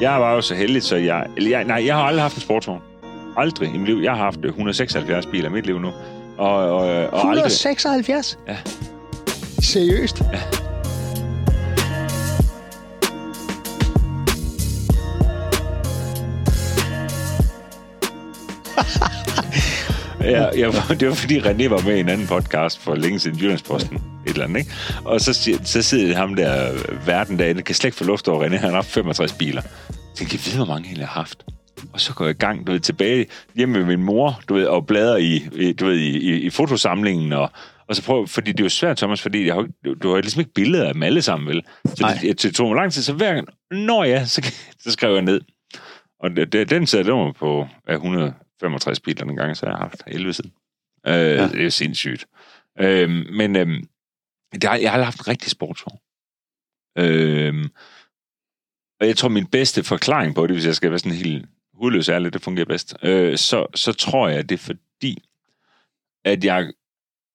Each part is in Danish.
Jeg var jo så heldig, så jeg... Eller jeg nej, jeg har aldrig haft en sportsvogn. Aldrig i mit liv. Jeg har haft 176 biler i mit liv nu. Og, og, og aldrig... 176? Ja. Seriøst? Ja. Ja, var- det var fordi René var med i en anden podcast for længe siden, Jyllandsposten, et eller andet, ikke? Og så, siger- så sidder ham der øh, verden derinde, kan slet ikke få luft over René, han har haft 65 biler. Jeg tænkte, jeg ved, hvor mange egentlig har haft. Og så går jeg i gang, du ved, tilbage hjemme med min mor, du ved, og bladrer i, du ved, i, i, i fotosamlingen, og, og så prøv, fordi det er jo svært, Thomas, fordi jeg har, du, du har ligesom ikke billeder af dem alle sammen, vel? Så Nej. det, det, tog mig lang tid, så hver gang, når ja, så, så skrev jeg ned. Og det, det, den satte jeg på af 165 biler den gang, så jeg har haft 11 siden. Øh, ja. Det er sindssygt. Øh, men øh, der, jeg har haft en rigtig sportsvogn. Øh, og jeg tror, min bedste forklaring på det, hvis jeg skal være sådan helt hudløs ærlig, det fungerer bedst, øh, så, så tror jeg, det er fordi, at jeg,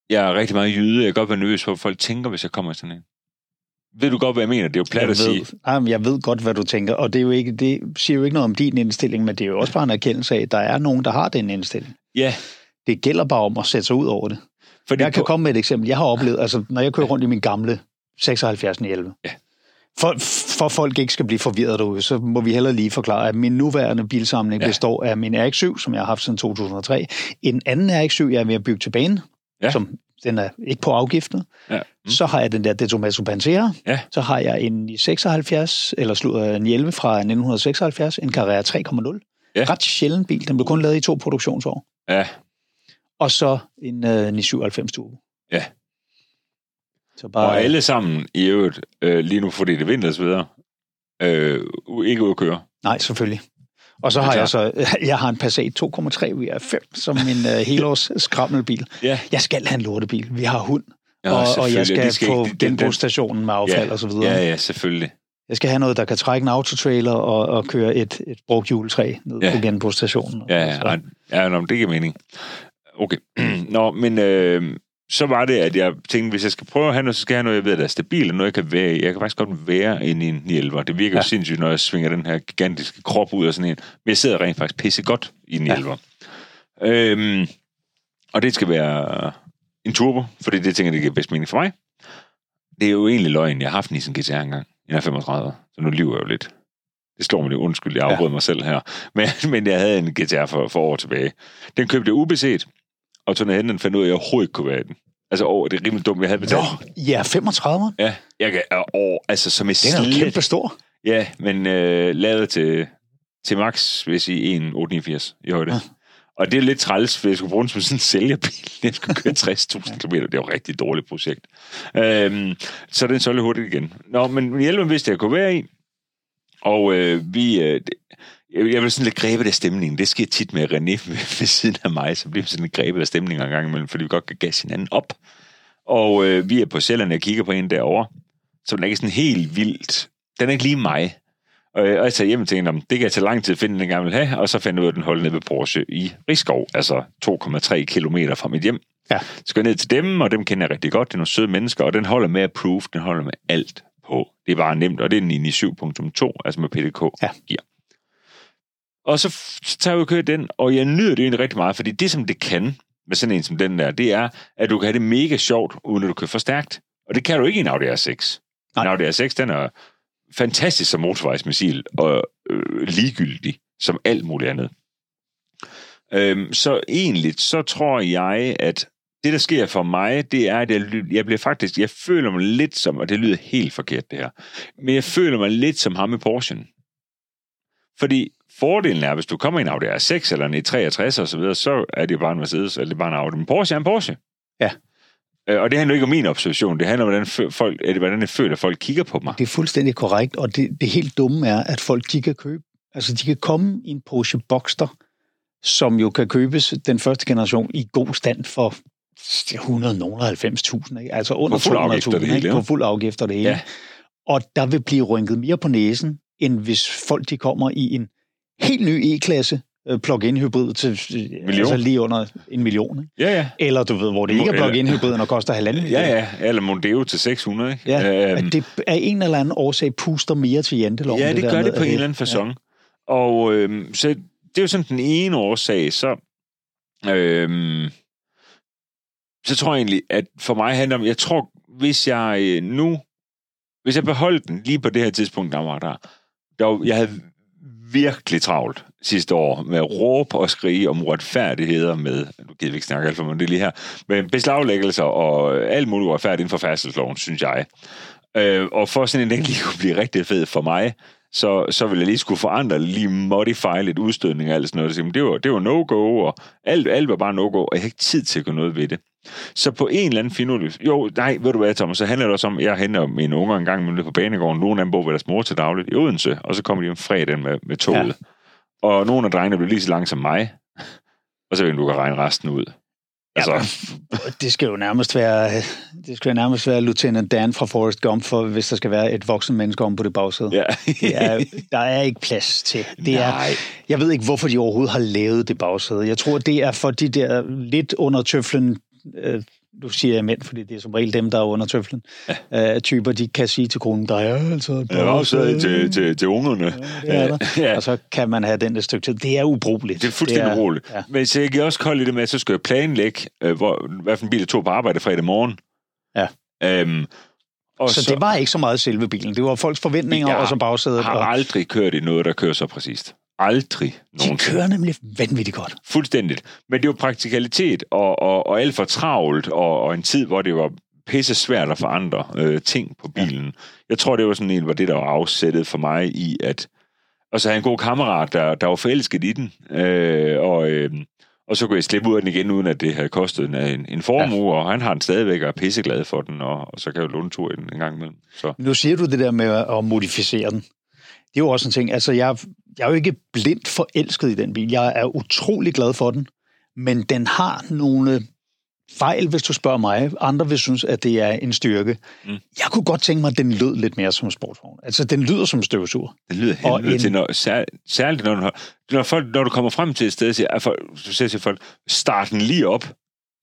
jeg er rigtig meget jyde. Jeg kan godt være nervøs for, hvad folk tænker, hvis jeg kommer i sådan en. Ved du godt, hvad jeg mener? Det er jo plat Jeg at sige. jamen, jeg ved godt, hvad du tænker, og det, er jo ikke, det siger jo ikke noget om din indstilling, men det er jo også bare en erkendelse af, at der er nogen, der har den indstilling. Ja, Det gælder bare om at sætte sig ud over det. fordi Jeg kan på- komme med et eksempel. Jeg har oplevet, altså når jeg kører rundt i min gamle 76 11. Ja. For, for folk ikke skal blive forvirret derude, så må vi heller lige forklare, at min nuværende bilsamling Ja. består af min RX-7, som jeg har haft siden 2003. En anden RX-7, jeg er ved at bygge til bane, Ja. som den er ikke på afgiften. Ja. Mm. Så har jeg den der Detomaso Pantera. Ja. Så har jeg en i 76, eller sludder en 11 fra 1976, en Carrera 3.0. Ja. Ret sjælden bil. Den blev kun lavet i to produktionsår. Ja, Og så en uh, 997 Turbo. Ja. Så bare, og alle sammen i øvrigt, øh, lige nu fordi det er vinter og så videre, øh, ikke ud at køre. Nej, selvfølgelig. Og så har jeg så, jeg har en Passat 2,3 VR5 som en uh, helårs skrammelbil. Ja, Jeg skal have en lortebil. Vi har hund, ja og, og jeg skal, De på genbrugsstationen med affald og så videre. Ja, ja, selvfølgelig. Jeg skal have noget, der kan trække en autotrailer og, og køre et, et brugt juletræ ned Ja. ja. på genbrugsstationen. Ja, ja, ja, ja det giver mening. Okay. Nå, men øh, så var det, at jeg tænkte, hvis jeg skal prøve at have noget, så skal jeg have noget, jeg ved, der er stabilt, og noget, jeg kan være i. Jeg kan faktisk godt være inde i en 911. Det virker ja. Jo sindssygt, når jeg svinger den her gigantiske krop ud af sådan en. Men jeg sidder rent faktisk pisse godt i en 911. Ja. Øhm, og det skal være en turbo, fordi det tænker jeg, det giver bedst mening for mig. Det er jo egentlig løgn. Jeg har haft en Nissan GTR engang. Er 35, så nu lyver jeg jo lidt. Det slår mig lidt undskyld, jeg afbrød ja. mig selv her. Men, men jeg havde en GTR for, for år tilbage. Den købte jeg ubeset, og tog hen, og fandt ud af, at jeg overhovedet ikke kunne være i den. Altså, over, det er rimelig dumt, jeg havde betalt. Nå, ja, 35. Ja, jeg kan, over, altså som jeg Den er slet- kæmpe stor. Ja, men øh, lavet til, til max, jeg sige, 1,889 i højde. Ja. Og det er lidt træls, for jeg skulle bruge den som sådan en sælgerbil. Jeg skulle køre 60.000 km. Det var et rigtig dårligt projekt. Øhm, så den solgte hurtigt igen. Nå, men hjelmen vidste jeg, kunne være i. Og øh, vi... Øh, jeg jeg vil sådan lidt grebet af stemningen. Det sker tit med René ved, ved siden af mig, så bliver vi sådan lidt grebet af stemningen en gang imellem, fordi vi godt kan gasse hinanden op. Og øh, vi er på Sjælland, jeg kigger på en derovre, så den er ikke sådan helt vildt. Den er ikke lige mig. Og jeg, og jeg tager hjem og tænker, "Nå, men det kan jeg tage lang tid at finde, den gerne vil have, og så fandt jeg ud af, at den holdt nede ved Porsche i Rigskov, altså 2,3 kilometer fra mit hjem. Ja. Så går jeg ned til dem, og dem kender jeg rigtig godt. Det er nogle søde mennesker, og den holder med approved, den holder med alt på. Det er bare nemt, og det er den i 7.2, altså med PDK Ja. gear. Og så, tager jeg kører den, og jeg nyder det egentlig rigtig meget, fordi det, som det kan med sådan en som den der, det er, at du kan have det mega sjovt, uden at du kører for stærkt. Og det kan du ikke i en Audi R6. Nej. En Audi R6, den er fantastisk som motorvejsmissil, og øh, ligegyldig som alt muligt andet. Øhm, så egentlig, så tror jeg, at det, der sker for mig, det er, at jeg, jeg bliver faktisk, jeg føler mig lidt som, og det lyder helt forkert det her, men jeg føler mig lidt som ham i Porsche. Fordi fordelen er, hvis du kommer i en Audi R6 eller en E63 og så videre, så er det bare en Mercedes, eller det er bare en Audi. Men Porsche er en Porsche. Ja. Øh, Og det handler ikke om min observation, det handler om, hvordan, folk, eller hvordan jeg føler, at folk kigger på mig. Det er fuldstændig korrekt, og det, det helt dumme er, at folk de kan købe, altså de kan komme i en Porsche Boxster, som jo kan købes den første generation i god stand for 190.000, ikke? altså under På fuld afgift og det 200.000, hele, ikke? ja. på fuld afgift og det hele. Ja. Og der vil blive rynket mere på næsen, end hvis folk de kommer i en helt ny E-klasse øh, plug-in hybrid til Million. altså lige under en million. Ikke? Ja, ja. Eller du ved, hvor det ikke er plug-in hybriden og koster halvanden million. Ja, ja. Eller Mondeo til 600, ikke? Ja, Øhm, det af en eller anden årsag puster mere til janteloven. Ja, det, der gør det på en eller anden façon. Ja. Og øhm, så det er jo sådan den ene årsag, så... Øhm, så tror jeg egentlig, at for mig handler om, jeg tror, hvis jeg øh, nu, hvis jeg beholdt den lige på det her tidspunkt, der var der, der jeg havde virkelig travlt sidste år med at råbe og skrige om uretfærdigheder med, nu gider vi ikke snakke alt for meget det lige her, med beslaglæggelser og alt muligt uretfærdigt inden for færdselsloven, synes jeg. Øh, og for sådan en dag lige kunne blive rigtig fed for mig, så, så ville jeg lige skulle forandre, lige modify lidt udstødning og alt sådan noget. Så, men det var, det var no-go, og alt, alt var bare no-go, og jeg havde ikke tid til at gøre noget ved det. Så på en eller anden finurlig... Jo, nej, ved du hvad, Thomas, så handler det også om, jeg henter mine unger en gang imellem på banegården. Nogle af dem bor ved deres mor til dagligt i Odense, og så kommer de om fredagen med, med toget. Ja. Og nogle af drengene bliver lige så langt som mig, og så vil du kan regne resten ud. Altså, Det skal jo nærmest være, det skal jo nærmest være Lieutenant Dan fra Forrest Gump, for hvis der skal være et voksen menneske om på det bagsæde. ja. Det er, der er ikke plads til. Det er, Nej. jeg ved ikke, hvorfor de overhovedet har lavet det bagsæde. Jeg tror, det er for de der lidt under tøflen, øh, nu siger jeg mænd, fordi det er som regel dem, der er under tøflen, ja. øh, typer, de kan sige til konen, der er altså Jeg har også til, til, til ungerne. Det er der. Ja. Og så kan man have den et stykke tid. Det er ubrugeligt. Det er fuldstændig roligt. Ja. Men så jeg giver også koldt i det med, at så skal jeg planlægge, øh, hvor, hvad for en bil jeg tog på arbejde fredag morgen. Ja. Øhm, og Så, så det var ikke så meget selve bilen. Det var folks forventninger, Jeg og så bagsædet. har Og aldrig kørt i noget, der kører så præcist. Aldrig de nogensinde. kører nemlig vanvittigt godt. Fuldstændigt. Men det var praktikalitet og, og, og alt for travlt, og, og en tid, hvor det var pisse svært at forandre øh, ting på bilen. Ja. Jeg tror, det var sådan en, var det, der var afsættet for mig i, at... Og så havde jeg en god kammerat, der, der var forelsket i den, øh, og, øh, og så kunne jeg slippe ud af den igen, uden at det havde kostet en, en, en formue, ja. og han har den stadigvæk og er pisseglad for den, og, og så kan jeg jo låne tur i den en gang imellem. Så. Nu siger du det der med at modificere den. Det er jo også en ting. Altså, jeg, jeg er jo ikke blindt forelsket i den bil. Jeg er utrolig glad for den. Men den har nogle fejl, hvis du spørger mig. Andre vil synes, at det er en styrke. Mm. Jeg kunne godt tænke mig, at den lød lidt mere som en sportsvogn. Altså, den lyder som en støvsuger. Det lyder Og helvede en- til, når, sær, særligt når du, når, folk, når du kommer frem til et sted, siger, at folk, så siger folk, start den lige op.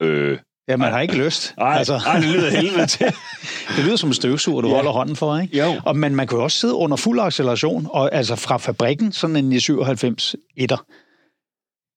Øh, Ja, man har ikke lyst. ej, altså. ej, det lyder helvede til. det lyder som en støvsuger, du Ja. holder hånden for, ikke? Jo. Og, men man kan jo også sidde under fuld acceleration, og altså fra fabrikken, sådan en i 97 etter,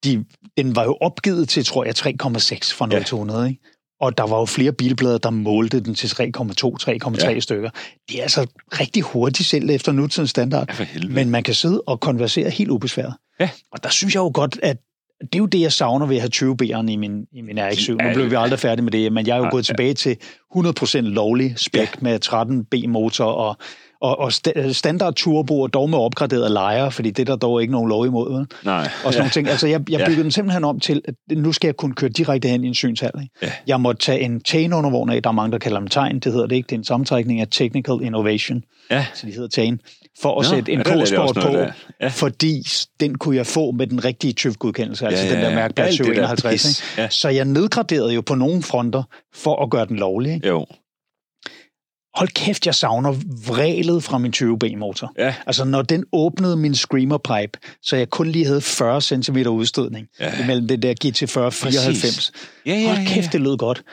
de, den var jo opgivet til, tror jeg, 3,6 fra 0 Ja. ja. til 100, ikke? Og der var jo flere bilplader, der målte den til 3,2-3,3 Ja. ja. stykker. Det er altså rigtig hurtigt selv efter nutidens standard. Ja. Men man kan sidde og konversere helt ubesværet. Ja. Og der synes jeg jo godt, at det er jo det, jeg savner ved at have 20 B'eren i min, i min RX-7. Nu Ja, blev vi aldrig færdige med det, men jeg er jo Nej, gået tilbage til 100% lovlig spæk Ja. med 13 B-motor og, og, og sta- standard turbo, og dog med opgraderet lejer, fordi det er der dog ikke nogen lov imod. Vel? Nej. Og sådan nogle ting. Altså, jeg, jeg Ja. byggede den simpelthen om til, at nu skal jeg kunne køre direkte hen i en synshal. Ikke? Ja. Jeg måtte tage en chain undervogn af, der er mange, der kalder dem tegn, det hedder det ikke, det er en sammentrækning af Technical Innovation, Ja. så de hedder chain, for at Nå, sætte en ja, K-sport på, der. Ja. fordi den kunne jeg få med den rigtige TÜV-godkendelse, altså Ja, den ja, der ja. det der 751. pis. Ikke? Ja. Så jeg nedgraderede jo på nogle fronter for at gøre den lovlig. Ikke? Jo. Hold kæft, jeg savner vrælet fra min 20B-motor. Ja. Altså, når den åbnede min screamer pipe, så jeg kun lige havde 40 cm udstødning Ja. ja. imellem det der GT40 94. Ja, ja, Hold ja, kæft, ja. det lød godt.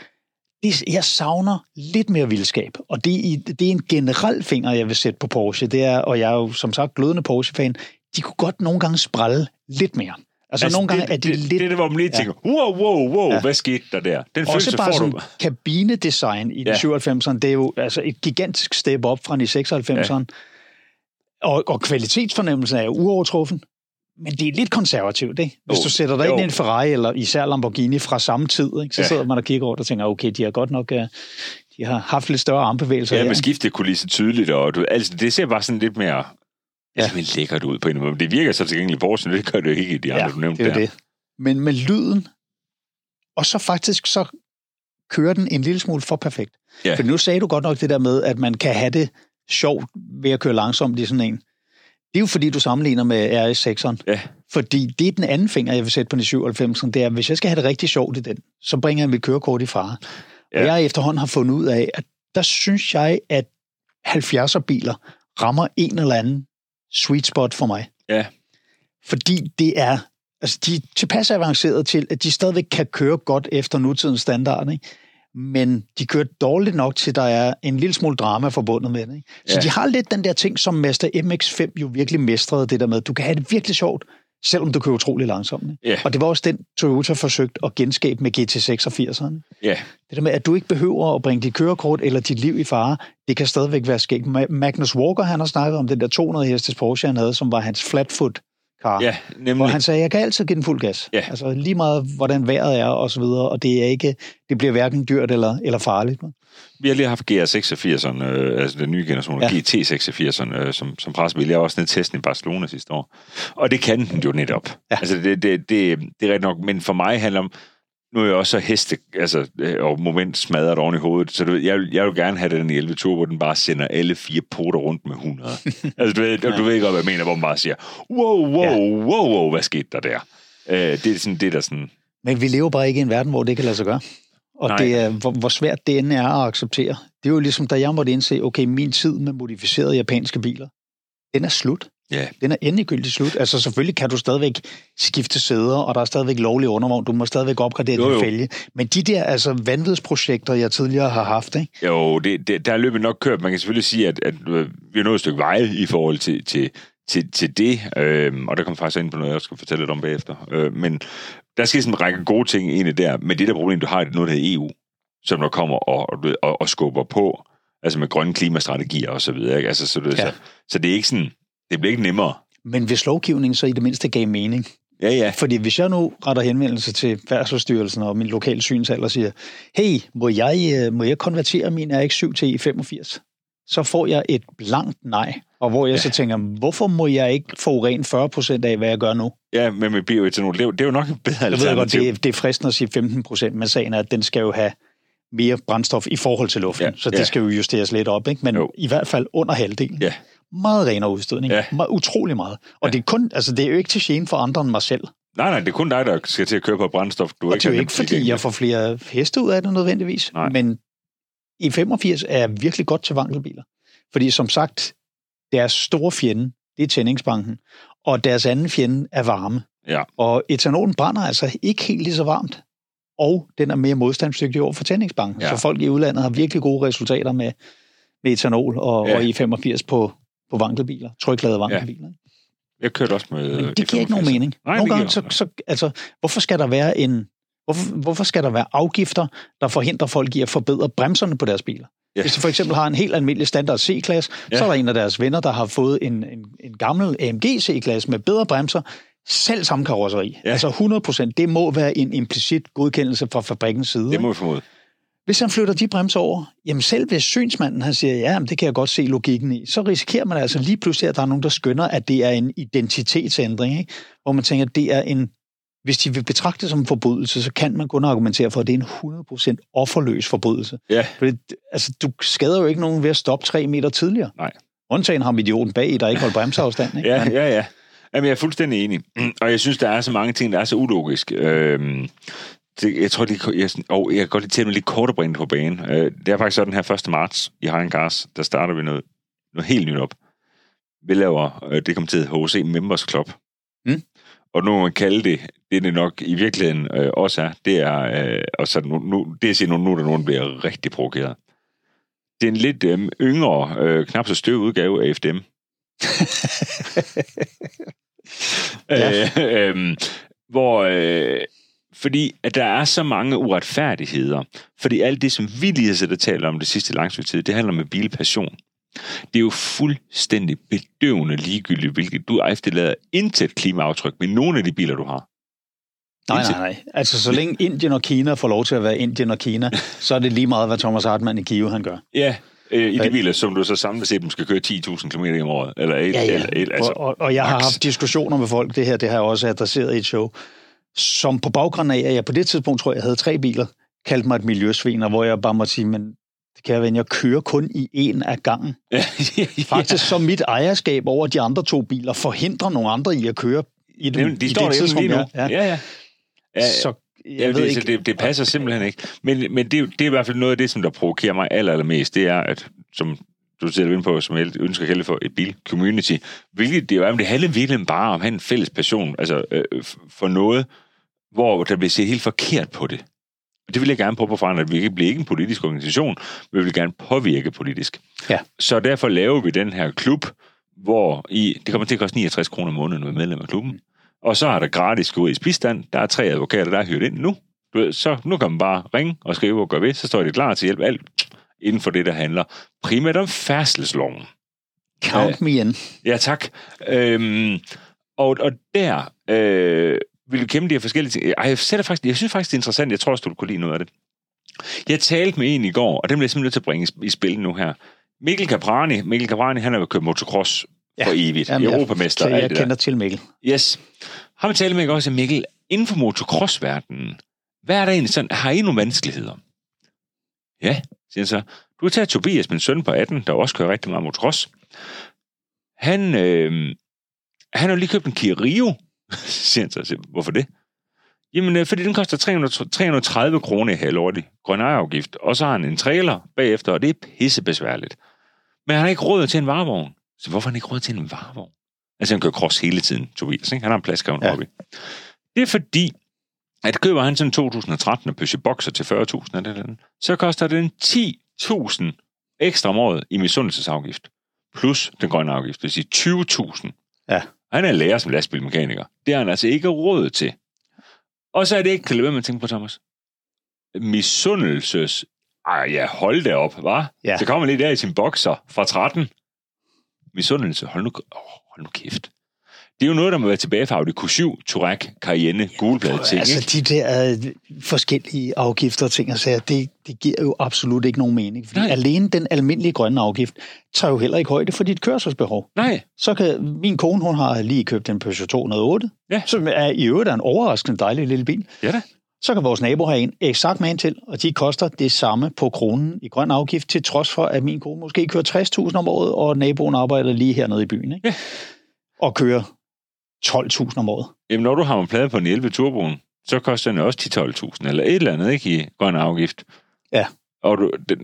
Det, jeg savner lidt mere vildskab, og det, er i- det er en generel finger, jeg vil sætte på Porsche. Det er, og jeg er jo som sagt glødende Porsche-fan. De kunne godt nogle gange sprælle lidt mere. Altså, altså nogle gange det, er de det, lidt... Det er det, hvor man lige tænker, wow, wow, wow, ja. Ja. hvad skete der der? Den Også følelse bare får sådan du. kabinedesign i Ja. de 97'erne, det er jo altså et gigantisk step op fra de 96'erne. Og, og kvalitetsfornemmelsen er jo uovertruffen. Men det er lidt konservativt, ikke? Hvis Jo. du sætter dig Jo. ind i en Ferrari eller især Lamborghini fra samme tid, ikke? så Ja. sidder man og kigger rundt og tænker, okay, de har godt nok øh, de har haft lidt større armbevægelser. Ja, her. med skiftekulisse tydeligt, og du, altså, det ser bare sådan lidt mere ja. Simpelthen lækkert ud på en måde. Men det virker så tilgængeligt i Porsche, det gør det jo ikke i de andre, ja, du nævnte det er der. det. Men med lyden, og så faktisk så kører den en lille smule for perfekt. Ja. For nu sagde du godt nok det der med, at man kan have det sjovt ved at køre langsomt i sådan en. Det er jo fordi, du sammenligner med RS6'eren. Ja. Fordi det er den anden finger, jeg vil sætte på den 97'eren. Det er, hvis jeg skal have det rigtig sjovt i den, så bringer jeg mit kørekort i fare. Ja. Og jeg efterhånden har fundet ud af, at der synes jeg, at 70'er biler rammer en eller anden sweet spot for mig. Ja. Fordi det er altså, de er tilpas avancerede til, at de stadigvæk kan køre godt efter nutidens standard, ikke? Men de kører dårligt nok til, der er en lille smule drama forbundet med det. Ikke? Så Ja. de har lidt den der ting, som Mazda MX-5 jo virkelig mestrede, det der med, du kan have det virkelig sjovt, selvom du kører utrolig langsomt. Ikke? Ja. Og det var også den, Toyota forsøgte at genskabe med GT86'erne. Ja, Det der med, at du ikke behøver at bringe dit kørekort eller dit liv i fare, det kan stadigvæk være. Ma- Magnus Walker, han har snakket om den der 200 hestes Porsche, han havde, som var hans flatfoot car. ja nemlig. Hvor han sagde, jeg kan altid give den fuld gas. Ja. Altså lige meget, hvordan vejret er og så videre, og det er ikke, det bliver hverken dyrt eller, eller farligt. Vi har lige haft GR86'eren, øh, altså den nye generation, Ja. ja. GT86'eren, øh, som, som pressebil. Jeg var også nede testen i Barcelona sidste år. Og det kan den jo netop. Ja. Ja. Altså, det, det, det, det er rigtigt nok. Men for mig handler om, nu er jeg også så heste, altså, øh, og moment smadret oven i hovedet, så du ved, jeg, vil- jeg vil gerne have den i 11 tur, hvor den bare sender alle fire poter rundt med 100. altså, du ved, du, du ved ikke, hvad jeg mener, hvor man bare siger, wow, wow, Ja. wow, wow, hvad skete der der? Øh, det er sådan det, der sådan, Men vi lever bare ikke i en verden, hvor det kan lade sig gøre. Og Nej. det er, hvor, hvor svært det end er at acceptere. Det er jo ligesom, da jeg måtte indse, okay, min tid med modificerede japanske biler, den er slut. Ja, Den er endegyldigt slut. Altså selvfølgelig kan du stadigvæk skifte sæder, og der er stadigvæk lovlig undervogn. Du må stadigvæk opgradere Jo, din jo. fælge. Men de der altså vanvidsprojekter, jeg tidligere har haft, ikke? Jo, det, det, der er løbet nok kørt. Man kan selvfølgelig sige, at, at øh, vi har nået et stykke vej i forhold til, til, til, til det, øhm, og der kommer faktisk ind på noget, jeg skal fortælle lidt om bagefter. Øh, men der skal sådan en række gode ting ind i der, men det der problem, du har, det er noget, der hedder EU, som der kommer og, og, og, og skubber på, altså med grønne klimastrategier og så videre. Ikke? Altså, så, det, ja. så, så det er ikke sådan, det bliver ikke nemmere. Men hvis lovgivningen så i det mindste gav mening. Ja, ja. Fordi hvis jeg nu retter henvendelse til Færdselsstyrelsen og min lokale synshal og siger, hey, må jeg, øh, må jeg konvertere min RX-7 til E85? Så får jeg et blankt nej. Og hvor jeg ja. så tænker, hvorfor må jeg ikke forurene 40 procent af, hvad jeg gør nu? Ja, men med bioetanol, det, er jo- det er jo nok et bedre Jeg ved godt, alternativ. det, er- det er fristende at sige 15 procent, men sagen er, at den skal jo have mere brændstof i forhold til luften. Ja, Så det ja. skal jo justeres lidt op, ikke? men Jo. i hvert fald under halvdelen. Ja. Meget renere udstødning. Ja. Meget, utrolig meget. Og Ja. det er, kun, altså, det er jo ikke til gene for andre end mig selv. Nej, nej, det er kun dig, der skal til at køre på brændstof. Du Og det er jo ikke, fordi jeg får flere heste ud af det nødvendigvis, Nej. men E85 er virkelig godt til vankelbiler. Fordi som sagt, deres store fjende, det er tændingsbanken, og deres anden fjende er varme. Ja. Og etanolen brænder altså ikke helt lige så varmt, og den er mere modstandsdygtig over for tændingsbanken. Ja. Så folk i udlandet har virkelig gode resultater med, med etanol og, Ja. og E85 på, på vankelbiler, trykladede vankelbiler. Ja. Jeg kørte også med... Men det giver ikke nogen mening. Nej, Nogle gange, så, så, altså, hvorfor skal der være en hvorfor, hvorfor skal der være afgifter, der forhindrer folk i at forbedre bremserne på deres biler? Ja. Hvis du for eksempel har en helt almindelig standard C-klasse, Ja. så er der en af deres venner, der har fået en, en, en gammel AMG C-klasse med bedre bremser, selv samme karosseri. Ja. Altså 100 procent. Det må være en implicit godkendelse fra fabrikkens side. Det må vi formode. Hvis han flytter de bremser over, jamen selv hvis synsmanden han siger, ja, men det kan jeg godt se logikken i, så risikerer man altså lige pludselig, at der er nogen, der skynder, at det er en identitetsændring, ikke? hvor man tænker, at det er en, hvis de vil betragte det som en forbrydelse, så kan man kun argumentere for, at det er en 100% offerløs forbrydelse. Ja. For det, altså, du skader jo ikke nogen ved at stoppe tre meter tidligere. Nej. Undtagen ham idioten bag, i, der ikke holdt bremseafstand. Ikke? Ja, ja, ja. Jamen, jeg er fuldstændig enig. Og jeg synes, der er så mange ting, der er så ulogisk. Øhm, det, jeg tror, det, jeg, er og jeg kan godt lide til at lidt kort at bringe det på banen. Øh, det er faktisk sådan her 1. marts i Hein Cars, der starter vi noget, noget helt nyt op. Vi laver, øh, det kommer til at HC Members Club. Mm. Og nu må man kalde det, det det nok i virkeligheden øh, også er, det er, øh, og så nu, nu, det jeg siger nu, nu er der nogen, bliver rigtig provokeret. Det er en lidt øh, yngre, øh, knap så støv udgave af FDM. Ja. øh, øh, hvor, øh, fordi at der er så mange uretfærdigheder. Fordi alt det, som vi lige har siddet og talt om det sidste langstykke tid, det handler om bilpassion. Det er jo fuldstændig bedøvende ligegyldigt, hvilket du efterlader intet klimaaftryk med nogle af de biler, du har. nej, nej, nej. Altså, så længe Indien og Kina får lov til at være Indien og Kina, så er det lige meget, hvad Thomas Hartmann i Kiev han gør. Ja, øh, i de biler, som du så samlet set måske køre 10.000 km om året. Eller et, Ja, ja. eller et altså. og, og, og jeg har haft diskussioner med folk, det her, det har jeg også adresseret i et show, som på baggrund af, at jeg på det tidspunkt tror, jeg havde tre biler, kaldte mig et miljøsvin, og hvor jeg bare måtte sige, men det kan jeg vende, jeg kører kun i en af gangen. ja, Faktisk så mit ejerskab over de andre to biler forhindrer nogle andre i at køre i, dem, Jamen, de i står det tidsrum, lige nu. jeg- Ja, ja. ja. Så jeg Ja, ved det, ikke, så det, det passer simpelthen ikke. Men, men det, er det er i hvert fald noget af det, som der provokerer mig aller, allermest. Det er, at som du sætter ind på, som jeg ønsker at kalde for et bil-community, hvilket det jo er, men det handler virkelig bare om at have en fælles passion, altså øh, for noget, hvor der bliver set helt forkert på det. Og det vil jeg gerne prøve på forandre. Vi bliver ikke en politisk organisation, men vi vil gerne påvirke politisk. Ja. Så derfor laver vi den her klub, hvor i, det kommer til at koste 69 kroner om måneden med medlem af klubben. Og så er der gratis juridisk bistand. Der er tre advokater, der er hyret ind nu. Du ved, så nu kan man bare ringe og skrive og gøre ved, så står de klar til at hjælpe alt inden for det, der handler primært om færdselsloven. Count me in. Ja, tak. Øhm, og, og der øh, vil vi kæmpe de her forskellige ting. Ej, jeg, sætter faktisk, jeg synes faktisk, det er interessant. Jeg tror også, du kunne lide noget af det. Jeg talte med en i går, og den bliver jeg simpelthen nødt til at bringe i, i spil nu her. Mikkel Caprani, Mikkel Caprani, han har jo kørt motocross ja. for evigt. Jamen, jeg- Europamester og Så alt jeg det der. kender til Mikkel. Yes. Har vi talt med ikke også, Mikkel, inden for motocrossverdenen, hvad er der egentlig sådan, har I nogle vanskeligheder? Ja, siger han så. Du tage Tobias, min søn på 18, der også kører rigtig meget motocross. Han, øh, han har lige købt en Kia Rio, siger han så. Siger, Hvorfor det? Jamen, øh, fordi den koster 300, 330 kroner i halvårlig grøn ejerafgift, og så har han en trailer bagefter, og det er pissebesværligt. Men han har ikke råd til en varevogn. Så hvorfor har han ikke råd til en varevogn? Altså, han kører cross hele tiden, Tobias. Ikke? Han har en pladskrævende Ja. hobby. Det er fordi, at køber han sådan en 2013 Peugeot Boxer til 40.000, er det den, så koster den 10.000 ekstra om året i misundelsesafgift. Plus den grønne afgift, det vil sige 20.000. Ja. Han er lærer som lastbilmekaniker. Det har han altså ikke råd til. Og så er det ikke, med at tænke på, Thomas. Misundelses... Ej, ja, hold det op, var. Ja. Så kommer lige der i sin bokser fra 13. Misundelse, hold nu, oh, hold nu kæft. Det er jo noget, der må være tilbage fra Audi Q7, Touareg, Cayenne, gulblad ting, altså, ikke? de der øh, forskellige afgifter og ting og sager, det, det giver jo absolut ikke nogen mening. Fordi Nej. alene den almindelige grønne afgift tager jo heller ikke højde for dit kørselsbehov. Nej, Så kan min kone, hun har lige købt en Peugeot 208, Ja. som er i øvrigt er en overraskende dejlig lille bil. ja da. Så kan vores nabo have en eksakt med til, og de koster det samme på kronen i grøn afgift, til trods for, at min kone måske kører 60.000 om året, og naboen arbejder lige hernede i byen. Ikke? Ja. Og kører 12.000 om året. Jamen, når du har en plade på en 11 turboen, så koster den også 10-12.000, eller et eller andet, ikke, i grøn afgift. Ja. Og du, den,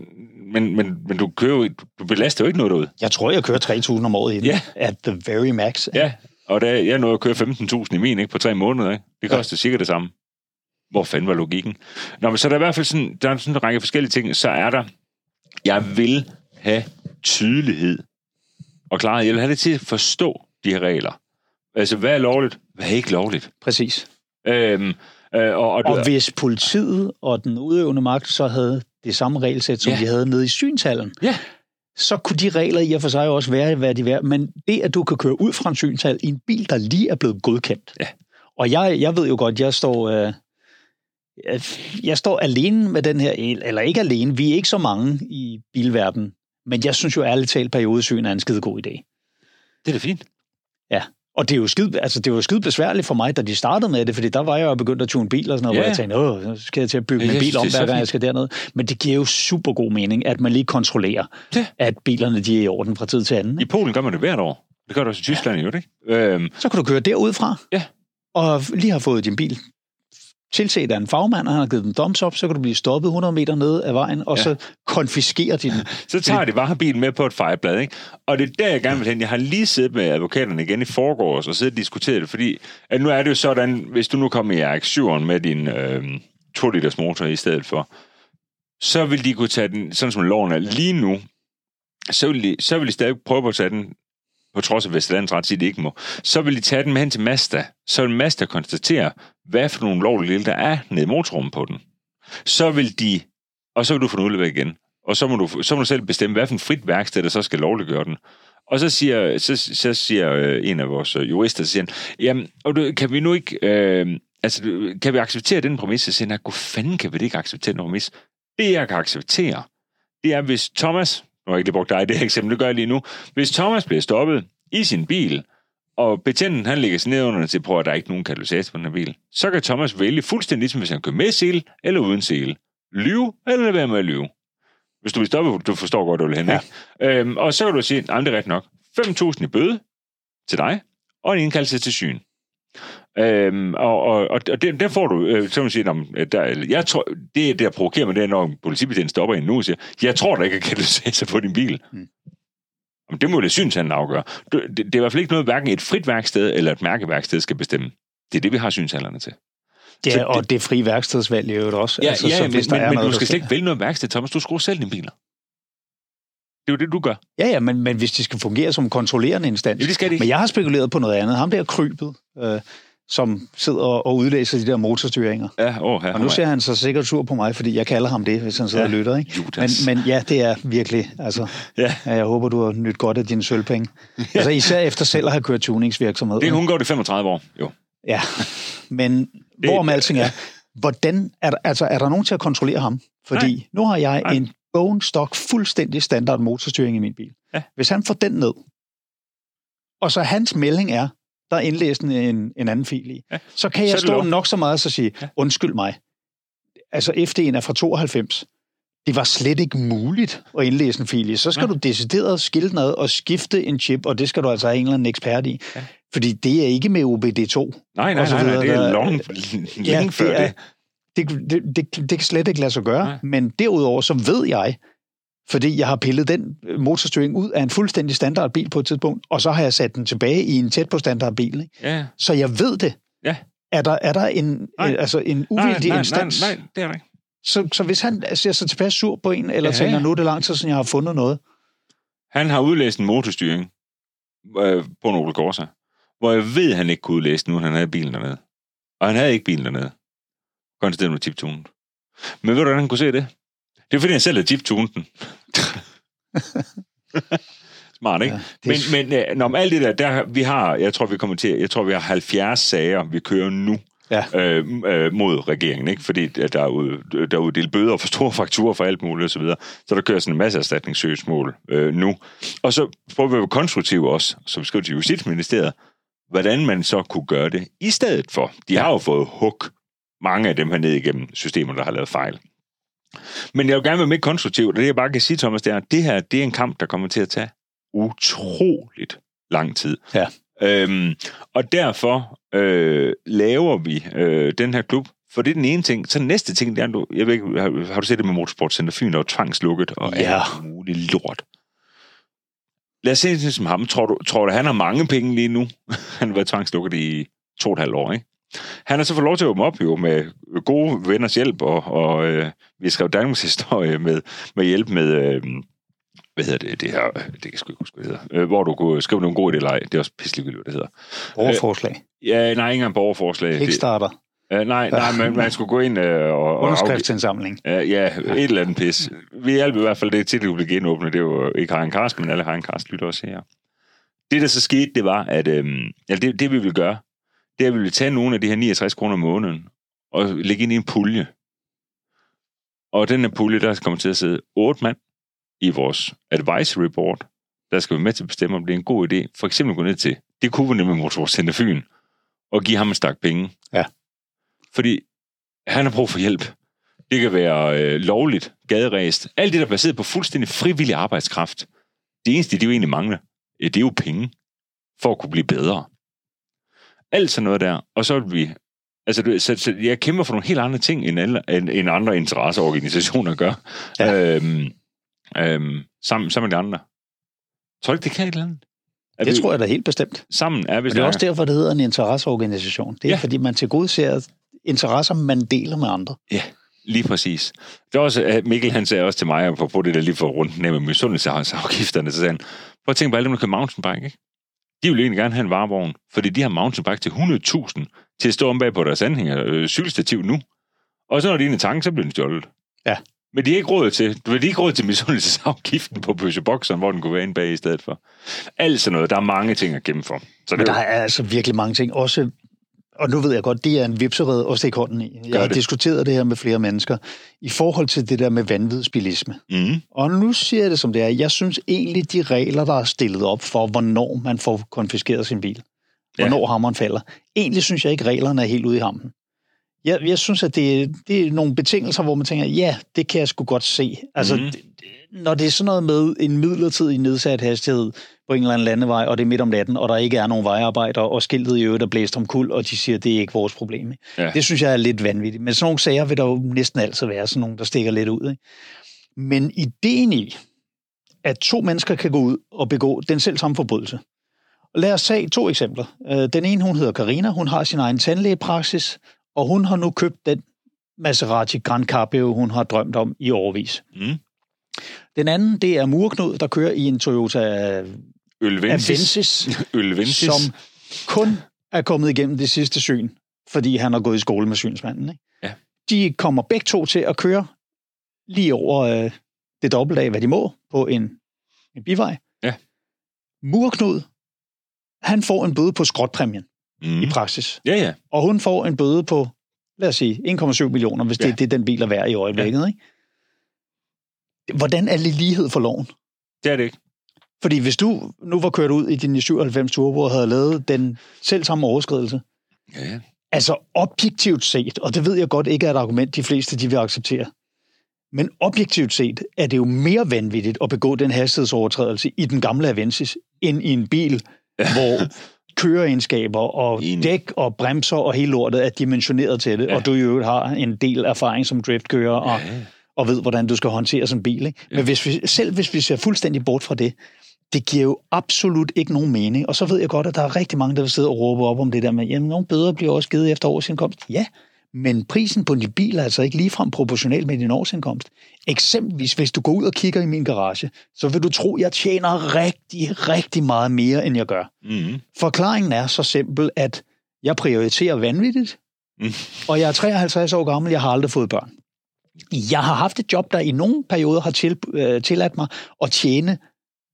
men, men, men du, kører jo, du belaster jo ikke noget derude. Jeg tror, jeg kører 3.000 om året i den. Ja. At the very max. Ja, og der, jeg nåede at køre 15.000 i min, ikke, på tre måneder, ikke? Det koster ja. cirka det samme. Hvor fanden var logikken? Nå, men så er der i hvert fald sådan, der er sådan en række forskellige ting. Så er der, jeg vil have tydelighed og klarhed. Jeg vil have det til at forstå de her regler. Altså, hvad er lovligt? Hvad er ikke lovligt? Præcis. Øhm, øh, og, og, Og hvis politiet og den udøvende magt så havde det samme regelsæt, som Ja. de havde nede i synshallen, Ja. så kunne de regler i og for sig også være, hvad de er. Men det, at du kan køre ud fra en synshal i en bil, der lige er blevet godkendt. Ja. Og jeg, jeg ved jo godt, jeg står... Øh, jeg- står alene med den her el, eller ikke alene, vi er ikke så mange i bilverdenen, men jeg synes jo ærligt talt, periodesyn er en skide god idé. det er da fint. Og det er jo skide, altså det var skide besværligt for mig, da de startede med det, fordi der var jeg jo begyndt at tune bil og sådan noget, Ja. hvor jeg tænkte, åh, så skal jeg til at bygge Ja, min bil om, det er hver gang jeg skal derned. Men det giver jo super god mening, at man lige kontrollerer, Ja. at bilerne de er i orden fra tid til anden. I Polen gør man det hvert år. Det gør det også i Tyskland, jo, ikke? Øhm, Så kan du køre derudfra, Ja. og lige har fået din bil tilset af en fagmand, og han har givet den thumbs up, så kan du blive stoppet 100 meter nede af vejen, og Ja. så konfiskere din... så tager de bare bilen med på et fejreblad, ikke? Og det er der, jeg gerne vil hen. Jeg har lige siddet med advokaterne igen i forgårs og siddet og diskuteret det, fordi at nu er det jo sådan, hvis du nu kommer i RX-7'eren med din øh, 2 liters motor i stedet for, så vil de kunne tage den, sådan som loven er lige nu, så vil de, så vil de stadig prøve at tage den, på trods af Vestlandets ret siger, de ikke må, så vil de tage den med hen til Mazda. Så vil Mazda konstatere, hvad for nogle lovlige dele, der er nede i motorrummet på den. Så vil de, og så vil du få den udleveret igen. Og så må, du, så må du selv bestemme, hvad for en frit værksted, der så skal lovliggøre den. Og så siger, så, så siger øh, en af vores øh, jurister, så siger han, jamen, og du, kan vi nu ikke, øh, altså, kan vi acceptere den præmis? Så siger han, hvor fanden kan vi ikke acceptere den præmis? Det, jeg kan acceptere, det er, hvis Thomas, nu har jeg ikke lige brugt dig i det her eksempel, det gør jeg lige nu, hvis Thomas bliver stoppet i sin bil, og betjenten han ligger sig ned under og siger, prøv at der er ikke nogen katalysator på den her bil, så kan Thomas vælge fuldstændig ligesom, hvis han kører med sele eller uden sele. Lyve eller lade være med at lyve. Hvis du vil stoppe, du forstår godt, du vil hen, Ja. ikke? Øhm, og så kan du sige, nej, det er rigtigt nok. 5.000 i bøde til dig, og en indkaldelse til syn. Øhm, og, og, og og den, den får du, øh, så man sige, om, der, jeg tror, det, der provokerer mig, det er, når en politibetjent stopper en nu og siger, jeg tror, der ikke er katalysator på din bil. Mm. Om det må det synshandlen afgøre. Det, det, det er i hvert fald ikke noget, hverken et frit værksted eller et mærkeværksted skal bestemme. Det er det, vi har synshandlerne til. Ja, Så og det er fri værkstedsvalg i øvrigt også. Ja, altså, ja så men, der men, er men noget, du skal slet ikke vælge noget værksted, Thomas. Du skruer selv dine biler. Det er jo det, du gør. Ja, ja, men, men hvis de skal fungere som kontrollerende instans. Ja, det skal de. Men jeg har spekuleret på noget andet. Ham der krybet, øh, som sidder og udlæser de der motorstyringer. Ja, åh, ja, Og nu ser han så sikkert sur på mig, fordi jeg kalder ham det, hvis han sidder Ja, og lytter. Ikke? Men, Judas. men ja, det er virkelig... Altså, Ja. ja, jeg håber, du har nyt godt af dine sølvpenge. Altså især efter selv at have kørt tuningsvirksomhed. Det, hun går det 35 år, jo. Ja, men hvorom Det- alting er, hvordan er der, altså, er der nogen til at kontrollere ham? Fordi Nej. nu har jeg Nej. en bone stock fuldstændig standard motorstyring i min bil. Ja. Hvis han får den ned, og så hans melding er, der er indlæst en, en anden fil i, Ja. så kan Så jeg det stå nok så meget og så sige, Ja. undskyld mig. Altså FD'en er fra 92. Det var slet ikke muligt at indlæse en fil i. Så skal Nej. du decideret skille den ad og skifte en chip, og det skal du altså have en eller anden ekspert i. Ja. Fordi det er ikke med OBD2. Nej, nej, så nej, nej, det er long, længe Ja, før det, er, det, det, det, det kan slet ikke lade sig gøre. Nej. Men derudover så ved jeg, fordi jeg har pillet den øh, motorstyring ud af en fuldstændig standardbil på et tidspunkt, og så har jeg sat den tilbage i en tæt på standardbil. Ikke? Ja. Så jeg ved det. Ja. Er der, er der en, Nej. øh, altså en Nej, uvildig nej, instans? Nej, nej, det er der ikke. Så, så hvis han ser sig tilbage sur på en, eller Ja. ja. tænker, nu er det lang tid siden, jeg har fundet noget. Han har udlæst en motorstyring øh, på en Opel Corsa, hvor jeg ved, han ikke kunne udlæse den, nu han havde bilen dernede. Og han havde ikke bilen dernede. Konstateret med chiptunen. Men ved du, hvordan han kunne se det? Det er, fordi han selv har chiptunet den. Smart, ikke? Ja, det men, men øh, når alt det der, der, vi har, jeg tror, vi kommer til, jeg tror, vi har 70 sager, vi kører nu Ja. øh, øh, mod regeringen, ikke? Fordi der er, ud, der er uddelt bøder for store frakturer for alt muligt osv. Så, videre. så der kører sådan en masse erstatningssøgsmål øh, nu. Og så prøver vi at være konstruktive også, som skriver til Justitsministeriet, hvordan man så kunne gøre det i stedet for. De har jo fået hug mange af dem her ned igennem systemer, der har lavet fejl. Men jeg vil gerne være med konstruktivt, og det jeg bare kan sige, Thomas, det er, at det her det er en kamp, der kommer til at tage utroligt lang tid. Ja. Øhm, og derfor øh, laver vi øh, den her klub, for det er den ene ting. Så den næste ting, det er, du, jeg ved ikke, har, har du set det med Motorsportcenter Fyn, der var tvangslukket og Ja. alt muligt lort. Lad os se som ham. Tror du, tror du, han har mange penge lige nu? han har været tvangslukket i to og et halvt år, ikke? Han har så fået lov til at åbne op jo med gode venners hjælp, og, og øh, vi har skrevet Danmarks historie med, med hjælp med, øh, hvad hedder det, det her, det kan jeg sgu ikke huske, hvad det hedder, øh, hvor du kunne skrive nogle gode idéer, eller ej. det er også pisselig hvad det hedder. Overforslag. Ja, nej, ikke engang borgerforslag. Det, Kickstarter. øh, nej, nej, man, man skulle gå ind øh, og... og Underskriftsindsamling. Ja, ja, et eller andet pis. Vi hjalp i hvert fald det til, at det blive genåbnet. Det var jo ikke Haren Karst, men alle Haren Karst lytter også her. Det, der så skete, det var, at øhm, ja, det, det, vi ville gøre, det er, at vi ville tage nogle af de her 69 kroner om måneden og lægge ind i en pulje. Og den her pulje, der kommer til at sidde otte mand i vores advisory board, der skal være med til at bestemme, om det er en god idé. For eksempel gå ned til, det kunne vi nemlig Motorcenter Fyn, og give ham en stak penge. Ja. Fordi han har brug for hjælp. Det kan være øh, lovligt, gaderæst. Alt det, der er baseret på fuldstændig frivillig arbejdskraft. Det eneste, de jo egentlig mangler, øh, det er jo penge for at kunne blive bedre. Alt sådan noget der. Og så vil vi... Altså, du- så, så jeg kæmper for nogle helt andre ting, end, alle, end, end andre interesseorganisationer gør. Ja. Øhm, øhm, sammen, sammen med de andre. Tror du ikke, det kan et eller andet? Er Det vi- tror jeg da helt bestemt. Sammen er vi Og det er også derfor, det hedder en interesseorganisation. Det er, Ja. ja. fordi man til gode ser interesser, man deler med andre. Lige præcis. Det var også, at Mikkel han sagde også til mig, og på det der lige for rundt med misundelsesafgifterne, så sagde han, prøv at tænke på alle dem, der kører mountainbike, ikke? De vil egentlig gerne have en varevogn, fordi de har mountainbike til 100.000 til at stå om bag på deres anhænger øh, cykelstativ nu. Og så når de er i tanken, så bliver den stjålet. Ja. Men de har ikke råd til, de har ikke råd til misundelsesafgiften på bøssebokseren, hvor den kunne være inde bag i stedet for. Alt sådan noget. Der er mange ting at gemme for. Så Men der er, er altså virkelig mange ting. Også, og nu ved jeg godt, det er en vipserede at stikke hånden i. Jeg har diskuteret det her med flere mennesker i forhold til det der med vanvidsbilisme. mm, Og nu siger jeg det som det er. Jeg synes egentlig, de regler, der er stillet op for, hvornår man får konfiskeret sin bil, hvornår ja. hammeren falder, egentlig synes jeg ikke, reglerne er helt ude i hampen. Jeg, jeg synes, at det, det er nogle betingelser, hvor man tænker, ja, det kan jeg sgu godt se. Altså, mm. det, når det er sådan noget med en midlertidig nedsat hastighed på en eller anden landevej, og det er midt om natten, og der ikke er nogen vejarbejder, og skiltet i øvrigt er blæst om kul, og de siger, at det er ikke vores problem. Ja. Det synes jeg er lidt vanvittigt. Men sådan nogle sager vil der jo næsten altid være sådan nogle, der stikker lidt ud. Ikke? Men ideen i, at to mennesker kan gå ud og begå den selv samme forbrydelse. Lad os tage to eksempler. Øh, Den ene, hun hedder Karina, hun har sin egen tandlægepraksis, og hun har nu købt den Maserati Grand Cabrio, hun har drømt om i overvis. Mm. Den anden, det er Murknud, der kører i en Toyota Ølvensis. Avensis, Ølvensis. som kun er kommet igennem det sidste syn, fordi han har gået i skole med synsmanden. Ikke? Ja. De kommer begge to til at køre lige over øh, det dobbelte af, hvad de må, på en, en bivej. Ja. Murknud, han får en bøde på skrotpræmien Mm. i praksis. Ja, ja. Og hun får en bøde på, lad os sige, 1,7 millioner, hvis Ja. det, det er den bil er værd i øjeblikket. Ja. Ikke? Hvordan er det lighed for loven? Det er det ikke. Fordi hvis du nu var kørt ud i din 97 Turbo og havde lavet den selv samme overskridelse, Ja, ja. altså objektivt set, og det ved jeg godt ikke er et argument, de fleste de vil acceptere, men objektivt set er det jo mere vanvittigt at begå den hastighedsovertrædelse i den gamle Avensis, end i en bil, hvor køreegenskaber og Enig. dæk og bremser og hele lortet er dimensioneret til det, Ja. og du i øvrigt har en del erfaring som driftkører og, Ja, ja. og ved, hvordan du skal håndtere sådan en bil. Ikke? Men hvis vi, selv hvis vi ser fuldstændig bort fra det, det giver jo absolut ikke nogen mening. Og så ved jeg godt, at der er rigtig mange, der vil sidde og råbe op om det der med, jamen nogle bøder bliver også givet efter årsindkomst. Ja, men prisen på din bil er altså ikke ligefrem proportional med din årsindkomst. Eksempelvis, hvis du går ud og kigger i min garage, så vil du tro, at jeg tjener rigtig, rigtig meget mere, end jeg gør. Mm. Forklaringen er så simpel, at jeg prioriterer vanvittigt, Mm. og jeg er 53 år gammel, jeg har aldrig fået børn. Jeg har haft et job, der i nogle perioder har til, øh, tilladt mig at tjene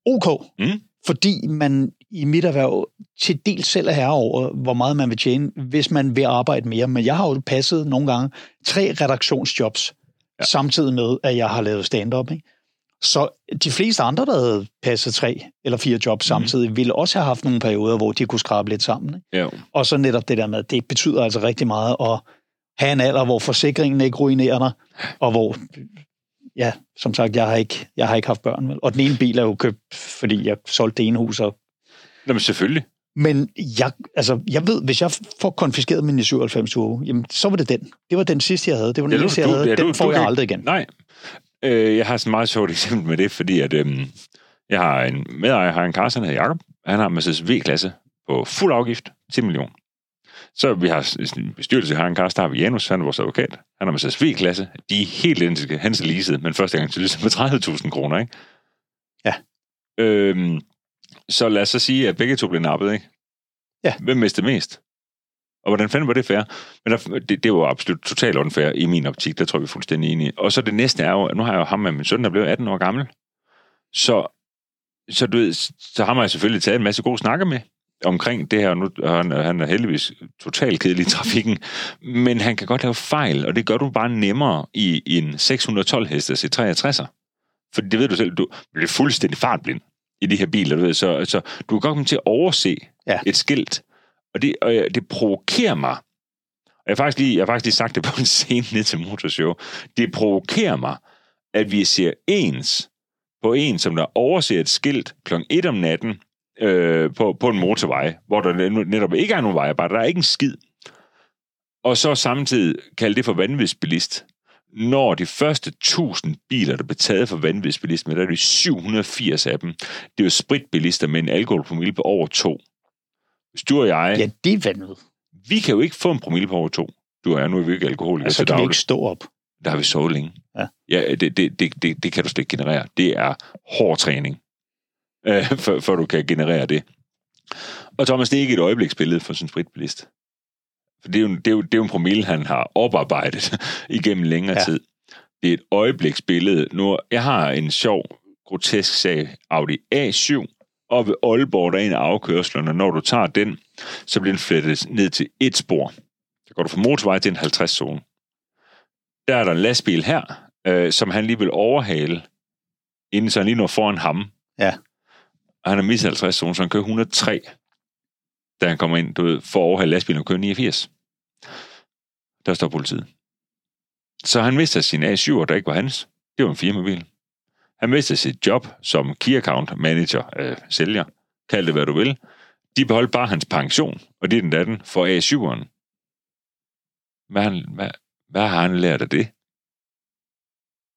OK, Mm. fordi man i mit erhverv til dels selv er herre over, hvor meget man vil tjene, hvis man vil arbejde mere. Men jeg har jo passet nogle gange tre redaktionsjobs, Ja. samtidig med, at jeg har lavet stand-up. Ikke? Så de fleste andre, der havde passet tre eller fire jobs samtidig, mm. ville også have haft nogle perioder, hvor de kunne skrabe lidt sammen. Ikke? Ja. Og så netop det der med, det betyder altså rigtig meget at have en alder, hvor forsikringen ikke ruinerer dig, og hvor, ja, som sagt, jeg har ikke, jeg har ikke haft børn. Vel? Og den ene bil er jo købt, fordi jeg solgte det ene hus. Og, Nå, men selvfølgelig. men jeg, altså, jeg ved, hvis jeg får konfiskeret min 97 Turbo, jamen, så var det den. Det var den sidste, jeg havde. Det var den Ja, eneste, jeg havde. ja, Den du- får du jeg kan- aldrig igen. Nej. Øh, jeg har sådan et meget sjovt eksempel med det, fordi at, øhm, jeg har en medejer, har en Carsten, der hedder Jacob. Han har en Mercedes V-klasse på fuld afgift, 10 millioner. Så vi har en bestyrelse, har en Carsten, der har vi Janus, han er vores advokat. Han har Mercedes V-klasse. De er helt identiske. Han er leaset, men første gang til med 30.000 kroner, ikke? Ja. Øhm, så lad os så sige, at begge to blev nappet, ikke? Ja. Hvem mistede mest? Og hvordan fanden var det fair? Men der, det, det var absolut totalt unfair i min optik, der tror jeg, vi er fuldstændig enige. Og så det næste er jo, nu har jeg jo ham med min søn, der blev 18 år gammel. Så, så, du ved, så har man selvfølgelig taget en masse gode snakker med omkring det her. og Nu, han, han er heldigvis totalt kedelig i trafikken, men han kan godt lave fejl, og det gør du bare nemmere i, i en 612 hestes i 63'er. For det ved du selv, du bliver fuldstændig fartblind i de her biler, du ved, så, så du kan godt komme til at overse Ja. et skilt, og det, og det provokerer mig. Og jeg har, faktisk lige, jeg har faktisk lige sagt det på en scene ned til motorshow. Det provokerer mig, at vi ser ens på en, som der overser et skilt kl. 1 om natten øh, på, på en motorvej, hvor der netop ikke er nogen vejarbejde, der er ikke en skid. Og så samtidig kalde det for vanvidsbilist. Når de første 1000 biler, der blev taget for vanvidsbilisme, der er det 780 af dem. Det er jo spritbilister med en alkoholpromille på over 2. Hvis du og jeg, Ja, det er vanvittigt. vi kan jo ikke få en promille på over 2. Du og jeg, nu er vi ikke alkoholikere Altså, til kan vi ikke stå op. Der har vi sovet længe. Ja. ja det, det, det, det, det kan du slet ikke generere. Det er hård træning, øh, for, for du kan generere det. Og Thomas, det er ikke et øjebliksbillede for sådan en spritbilist. For det er, jo, det, er jo, det er jo en promille, han har oparbejdet igennem længere Ja. tid. Det er et øjebliksbillede. Nu, jeg har en sjov, grotesk sag, Audi A7, og ved Aalborg, der er en af afkørslerne. Når du tager den, så bliver den flettet ned til et spor. Så går du fra motorvej til en 50-zone der er der en lastbil her, øh, som han lige vil overhale, inden så han lige når foran ham. Ja. Og han er mistet 50 zone, så han kører 103, da han kommer ind, du ved, for at overhale lastbilen og kører 89. Der står politiet. Så han mister sin A7, der ikke var hans. Det var en firmabil. Han mister sit job som key account manager, øh, sælger. Kald det, hvad du vil. De beholdt bare hans pension, og det er den datten for A7'eren. Hvad, har han- hvad, hvad har han lært af det?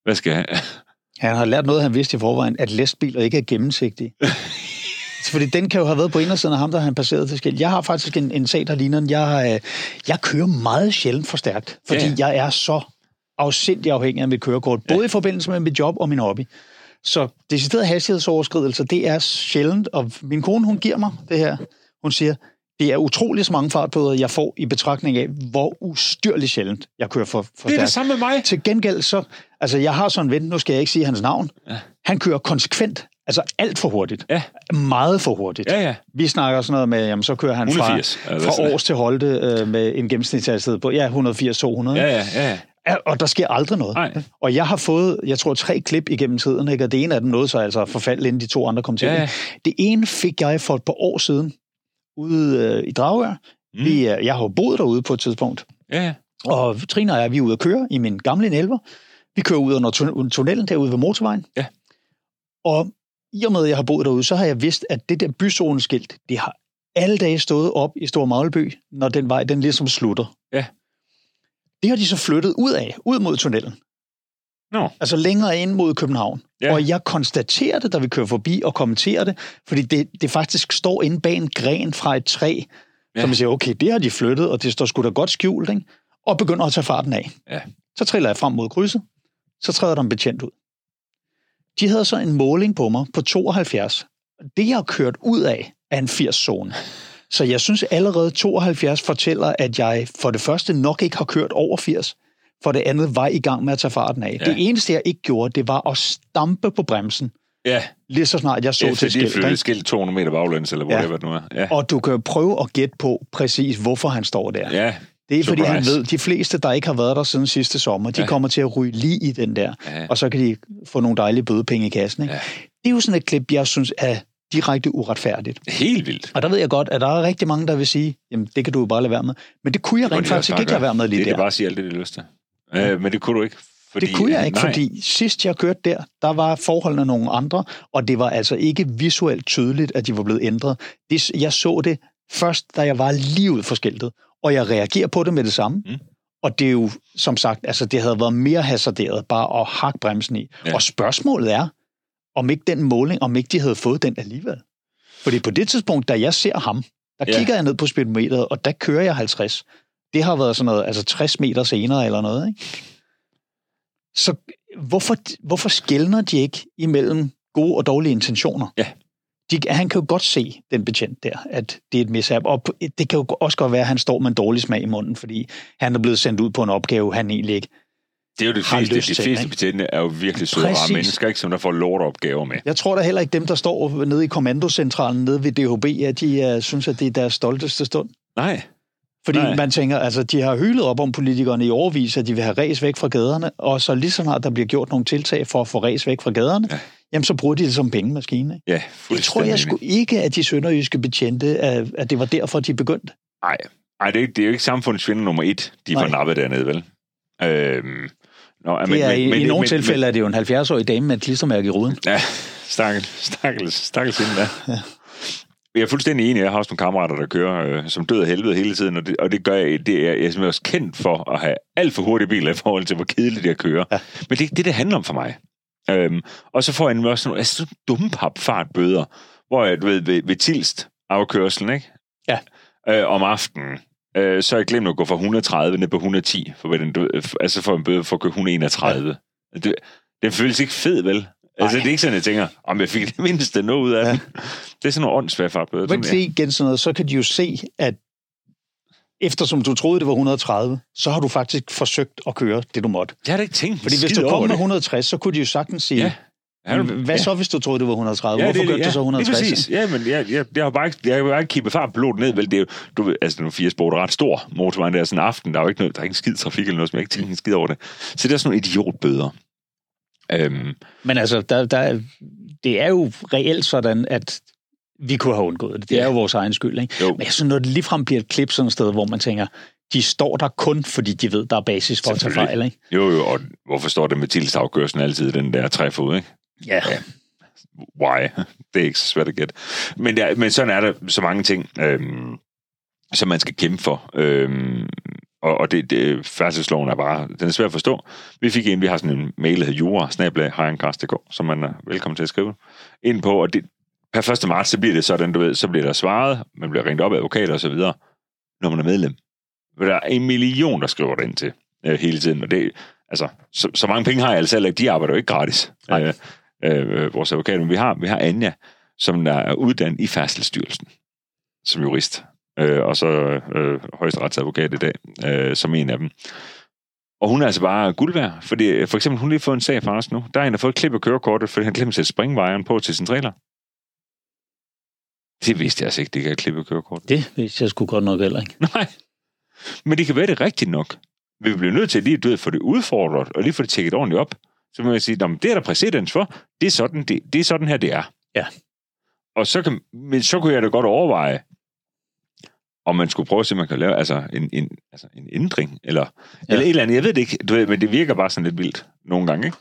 Hvad skal han? Han har lært noget, han vidste i forvejen, at lastbiler ikke er gennemsigtige. Fordi den kan jo have været på indersiden af ham, der han passeret til skilt. Jeg har faktisk en, en sag, der ligner den. Jeg, øh, jeg kører meget sjældent for stærkt, fordi Ja. ja. jeg er så afsindig afhængig af mit kørekort, både i forbindelse med mit job og min hobby. Så decideret hastighedsoverskridelser, det er sjældent, og min kone, hun giver mig det her. Hun siger, det er utroligt så mange fartbøder, jeg får i betragtning af, hvor ustyrligt sjældent jeg kører for, for Det er det samme med mig. Til gengæld så, altså jeg har sådan en ven, nu skal jeg ikke sige hans navn, Ja. han kører konsekvent, altså alt for hurtigt. Ja. Meget for hurtigt. Ja, ja. Vi snakker sådan noget med, jamen så kører han 180, fra, fra Års til Holte øh, med en gennemsnitshastighed på, ja, 180-200. Ja, ja, ja. og der sker aldrig noget. Nej. Og jeg har fået, jeg tror, tre klip igennem tiden, ikke? og det ene af dem nåede så altså forfald, inden de to andre kom til. Ja, ja. Det ene fik jeg for et par år siden ude øh, i Dragør. Mm. Vi, er- jeg har jo boet derude på et tidspunkt, Ja, ja. og Trine og jeg, vi er ude at køre i min gamle 11. Vi kører ud under tun- tunnelen derude ved motorvejen. Ja. Og i og med, at jeg har boet derude, så har jeg vidst, at det der byzoneskilt, det har alle dage stået op i Stor Magleby, når den vej, den ligesom slutter. Ja. Det har de så flyttet ud af, ud mod tunnelen. Nå. Altså længere ind mod København. Ja. Og jeg konstaterer det, da vi kører forbi og kommenterer det, fordi det, det faktisk står inde bag en gren fra et træ, Ja. som jeg siger, okay, det har de flyttet, og det står sgu da godt skjult, ikke? og begynder at tage farten af. Ja. Så triller jeg frem mod krydset, så træder der en betjent ud. De havde så en måling på mig på 72. Det, jeg har kørt ud af, er en 80-zone. Så jeg synes allerede 72 fortæller, at jeg for det første nok ikke har kørt over 80, for det andet var i gang med at tage farten af. Ja. Det eneste, jeg ikke gjorde, det var at stampe på bremsen, Ja, lige så snart jeg så efter til de skilt. flyttede ikke? skilt 200 meter baglæns, eller hvor Ja. det var det nu er. Ja. Og du kan prøve at gætte på præcis, hvorfor han står der. ja. Det er fordi, han Surprise. ved, de fleste, der ikke har været der siden sidste sommer, de Ja. ja. kommer til at ryge lige i den der, Ja. og så kan de få nogle dejlige bødepenge i kassen. Ikke? Ja. Ja. Det er jo sådan et klip, jeg synes er direkte uretfærdigt. Helt vildt. Og der ved jeg godt, at der er rigtig mange, der vil sige, jamen det kan du jo bare lade være med. Men det kunne jeg rent faktisk ikke lade være med lige det, der. Det er bare sige alt det, de har lyst til. Øh, men det kunne du ikke. Fordi, det kunne jeg ikke, nej. fordi sidst jeg kørte der, der var forholdene nogle andre, og det var altså ikke visuelt tydeligt, at de var blevet ændret. Det, jeg så det først, da jeg var lige ud for skiltet, og jeg reagerer på det med det samme. Mm. Og det er jo, som sagt, altså det havde været mere hasarderet bare at hakke bremsen i. Ja. Og spørgsmålet er, om ikke den måling, om ikke de havde fået den alligevel. Fordi på det tidspunkt, da jeg ser ham, der ja. kigger jeg ned på speedometeret, og der kører jeg 50. Det har været sådan noget, altså 60 meter senere eller noget, ikke? Så hvorfor, hvorfor skældner de ikke imellem gode og dårlige intentioner? Ja. De, han kan jo godt se, den betjent der, at det er et mishap. Og det kan jo også godt være, at han står med en dårlig smag i munden, fordi han er blevet sendt ud på en opgave, han egentlig ikke. Det er jo det fleste. De fleste ikke? betjente er jo virkelig søde rare mennesker, ikke, som der får lorteopgaver med. Jeg tror da heller ikke dem, der står nede i kommandocentralen nede ved DHB, at de uh, synes, at det er deres stolteste stund. Nej. Fordi. Nej. man tænker, altså de har hylet op om politikerne i overvis, at de vil have ræs væk fra gaderne, og så lige så snart der bliver gjort nogle tiltag for at få ræs væk fra gaderne, Ja. Ja. jamen så bruger de det som pengemaskine. Ikke? Ja, Det tror jeg sgu ikke, at de sønderjyske betjente, at det var derfor, de begyndte. Nej, Ej det, er, det er jo ikke samfundsfinde nummer et, de Nej. nappet dernede, vel? Øhm, nå, Det er, men, i, i nogle tilfælde er det jo en 70-årig dame med et klistermærke i ruden. Ja, stakkel, stakkels, stakkels der. Ja. Jeg er fuldstændig enig. Jeg har også nogle kammerater, der kører øh, som død af helvede hele tiden, og det, og det gør jeg, det er, jeg er simpelthen også kendt for at have alt for hurtige biler i forhold til, hvor kedeligt det er at køre. Ja. Men det er det, det handler om for mig. Øhm, og så får jeg nemlig også sådan nogle altså, sådan dumme papfartbøder, hvor jeg, du ved, ved, ved Tilst afkørselen, ikke? Ja. Øh, om aftenen, øh, så har jeg glemt at gå fra 130 ned på 110, for, den, altså for en bøde for at køre 131. Ja. Det, den føles ikke fed, vel? Altså, Ej. det er ikke sådan, jeg tænker, om jeg fik det mindste noget ud af ja. den. Det er sådan nogle åndssvage fartbøder. Men det igen sådan noget, så kan de jo se, at eftersom du troede, det var 130, så har du faktisk forsøgt at køre det, du måtte. Jeg har da ikke tænkt Fordi hvis du kom med det. 160, så kunne de jo sagtens sige, Ja. ja. hvad så, hvis du troede, det var 130? Ja, Hvorfor det, kørte ja, du så 160? Det er præcis. Ja, men jeg, jeg, jeg har bare ikke, jeg har bare ikke kippet fartpiloten ned, vel? Det er jo, du altså, nu 80 sport er ret stor motorvejen der sådan en aften. Der er jo ikke noget, der er ikke en skid trafik eller noget, som jeg ikke tænker en skid over det. Så det er sådan nogle idiotbøder. Øhm, Men altså, der, der, det er jo reelt sådan, at vi kunne have undgået det. Det Ja. er jo vores egen skyld, ikke? Jo. Men jeg synes, når det ligefrem bliver et klip sådan et sted, hvor man tænker, de står der kun, fordi de ved, der er basis for at tage fejl, ikke? jo, jo, og hvorfor står det med tilsafkørslen altid den der træfod, ikke? Ja. Ja. Why? Det er ikke så svært at gætte. Men, der, men sådan er der så mange ting, øhm, som man skal kæmpe for. Øhm, Og, og det, det, færdselsloven er bare, den er svær at forstå. Vi fik en, vi har sådan en mail, der hedder jura, snablag, som man er velkommen til at skrive ind på, og det, per 1. marts, så bliver det sådan, du ved, så bliver der svaret, man bliver ringet op af advokater og så videre, når man er medlem. Der er en million, der skriver det ind til øh, hele tiden, og det, altså, så, så mange penge har jeg altså ikke, de arbejder jo ikke gratis, øh, øh, vores advokater, men vi har, vi har Anja, som er uddannet i Færdselsstyrelsen, som jurist, øh, og så øh, højesteretsadvokat i dag, øh, som en af dem. Og hun er altså bare guld værd, fordi for eksempel hun lige fået en sag fra os nu. Der er en, der har fået et klip af kørekortet, fordi han glemte at sætte springvejeren på til sin trailer. Det vidste jeg altså ikke, det kan klippe kørekort. Det vidste jeg sgu godt nok heller ikke. Nej. Men det kan være det rigtigt nok. Vi bliver nødt til lige at få det udfordret, og lige få det tjekket ordentligt op. Så må jeg sige, det er der præcedens for. Det er sådan, det, det er sådan her, det er. Ja. Og så, kan, men så kunne jeg da godt overveje, om man skulle prøve at se, om man kan lave altså en, en, altså en ændring, eller, ja. eller et eller andet. Jeg ved det ikke, du ved, men det virker bare sådan lidt vildt nogle gange, ikke?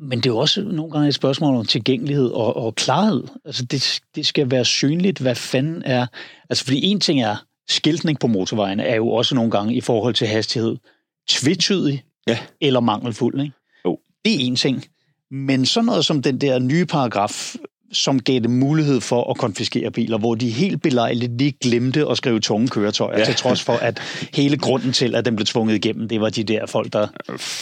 Men det er jo også nogle gange et spørgsmål om tilgængelighed og, og klarhed. Altså det, det skal være synligt, hvad fanden er... Altså fordi en ting er, skiltning på motorvejene er jo også nogle gange i forhold til hastighed tvetydig ja. eller mangelfuld. Ikke? Jo. Det er en ting. Men sådan noget som den der nye paragraf som gav dem mulighed for at konfiskere biler, hvor de helt belejligt lige glemte at skrive tunge køretøjer, ja. til trods for, at hele grunden til, at den blev tvunget igennem, det var de der folk, der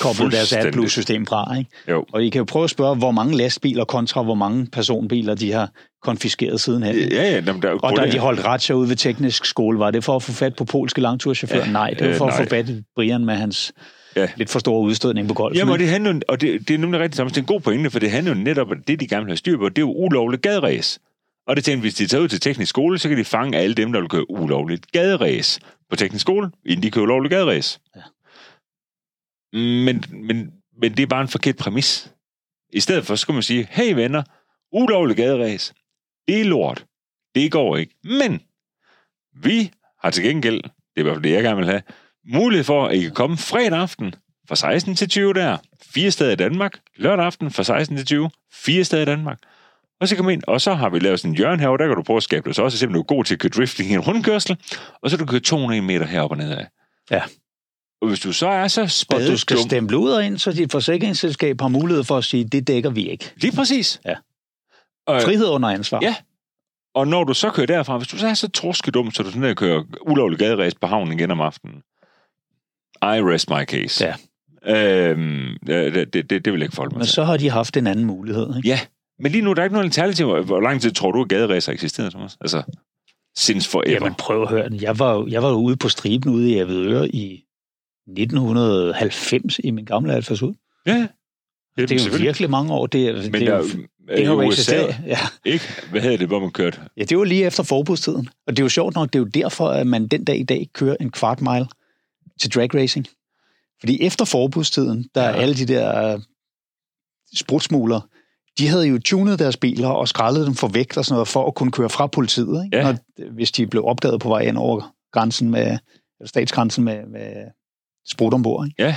koblede deres AdBlue-system fra. Ikke? Jo. Og I kan jo prøve at spørge, hvor mange lastbiler kontra hvor mange personbiler, de har konfiskeret sidenhen. Ja, ja, jamen, der og da de holdt ret ud ved teknisk skole, var det for at få fat på polske langturschauffører? Ja, nej, det var for øh, at få fat i Brian med hans ja. lidt for stor udstødning på golf. Jamen, og det, handler, og det, det er nemlig rigtigt sammen. Det er en god pointe, for det handler jo netop om, det de gerne vil have styr på, det er jo ulovligt gaderæs. Og det tænker, hvis de tager ud til teknisk skole, så kan de fange alle dem, der vil køre ulovligt gaderæs på teknisk skole, inden de kører ulovligt gaderæs. Ja. Men, men, men det er bare en forkert præmis. I stedet for, så skal man sige, hey venner, ulovligt gaderæs, det er lort. Det går ikke. Men vi har til gengæld, det er i hvert fald det, jeg gerne vil have, mulighed for, at I kan komme fredag aften fra 16 til 20 der. Fire steder i Danmark. Lørdag aften fra 16 til 20. Fire steder i Danmark. Og så kom ind, og så har vi lavet sådan en hjørne herovre, der kan du prøve at skabe det. Så også simpelthen du er god til at køre drifting i en rundkørsel, og så kan du køre 200 meter heroppe og nedad. Ja. Og hvis du så er så spæd... Og du skal stemple ud og ind, så dit forsikringsselskab har mulighed for at sige, det dækker vi ikke. Lige præcis. Ja. Og, Frihed under ansvar. Ja. Og når du så kører derfra, hvis du så er så torskedum, så du sådan der kører ulovlig gaderæs på havnen igen om aftenen, i rest my case. Ja. Øhm, det, det, det, det vil jeg ikke forholde mig Men til. så har de haft en anden mulighed, ikke? Ja, men lige nu der er ikke noget alternativ. Hvor lang tid tror du, at gaderæser eksisterer, Thomas? Altså, since forever. Jamen prøv at høre den. Jeg var, jeg var ude på striben ude i Avedøre i 1990 i min gamle Alfas ud. Ja, det er jo virkelig mange år. Det, men det, der, er, det har jo eksisteret. Ja. Ikke? Hvad hedder det, hvor man kørte? Ja, det var lige efter forbudstiden. Og det er jo sjovt nok, det er jo derfor, at man den dag i dag kører en kvart mile til drag racing. Fordi efter forbudstiden, der ja. alle de der uh, sprutsmugler, de havde jo tunet deres biler og skrællet dem for vægt og sådan noget, for at kunne køre fra politiet, ikke? Ja. Når, hvis de blev opdaget på vej ind over grænsen med, eller statsgrænsen med, med sprut ombord. Ikke? Ja.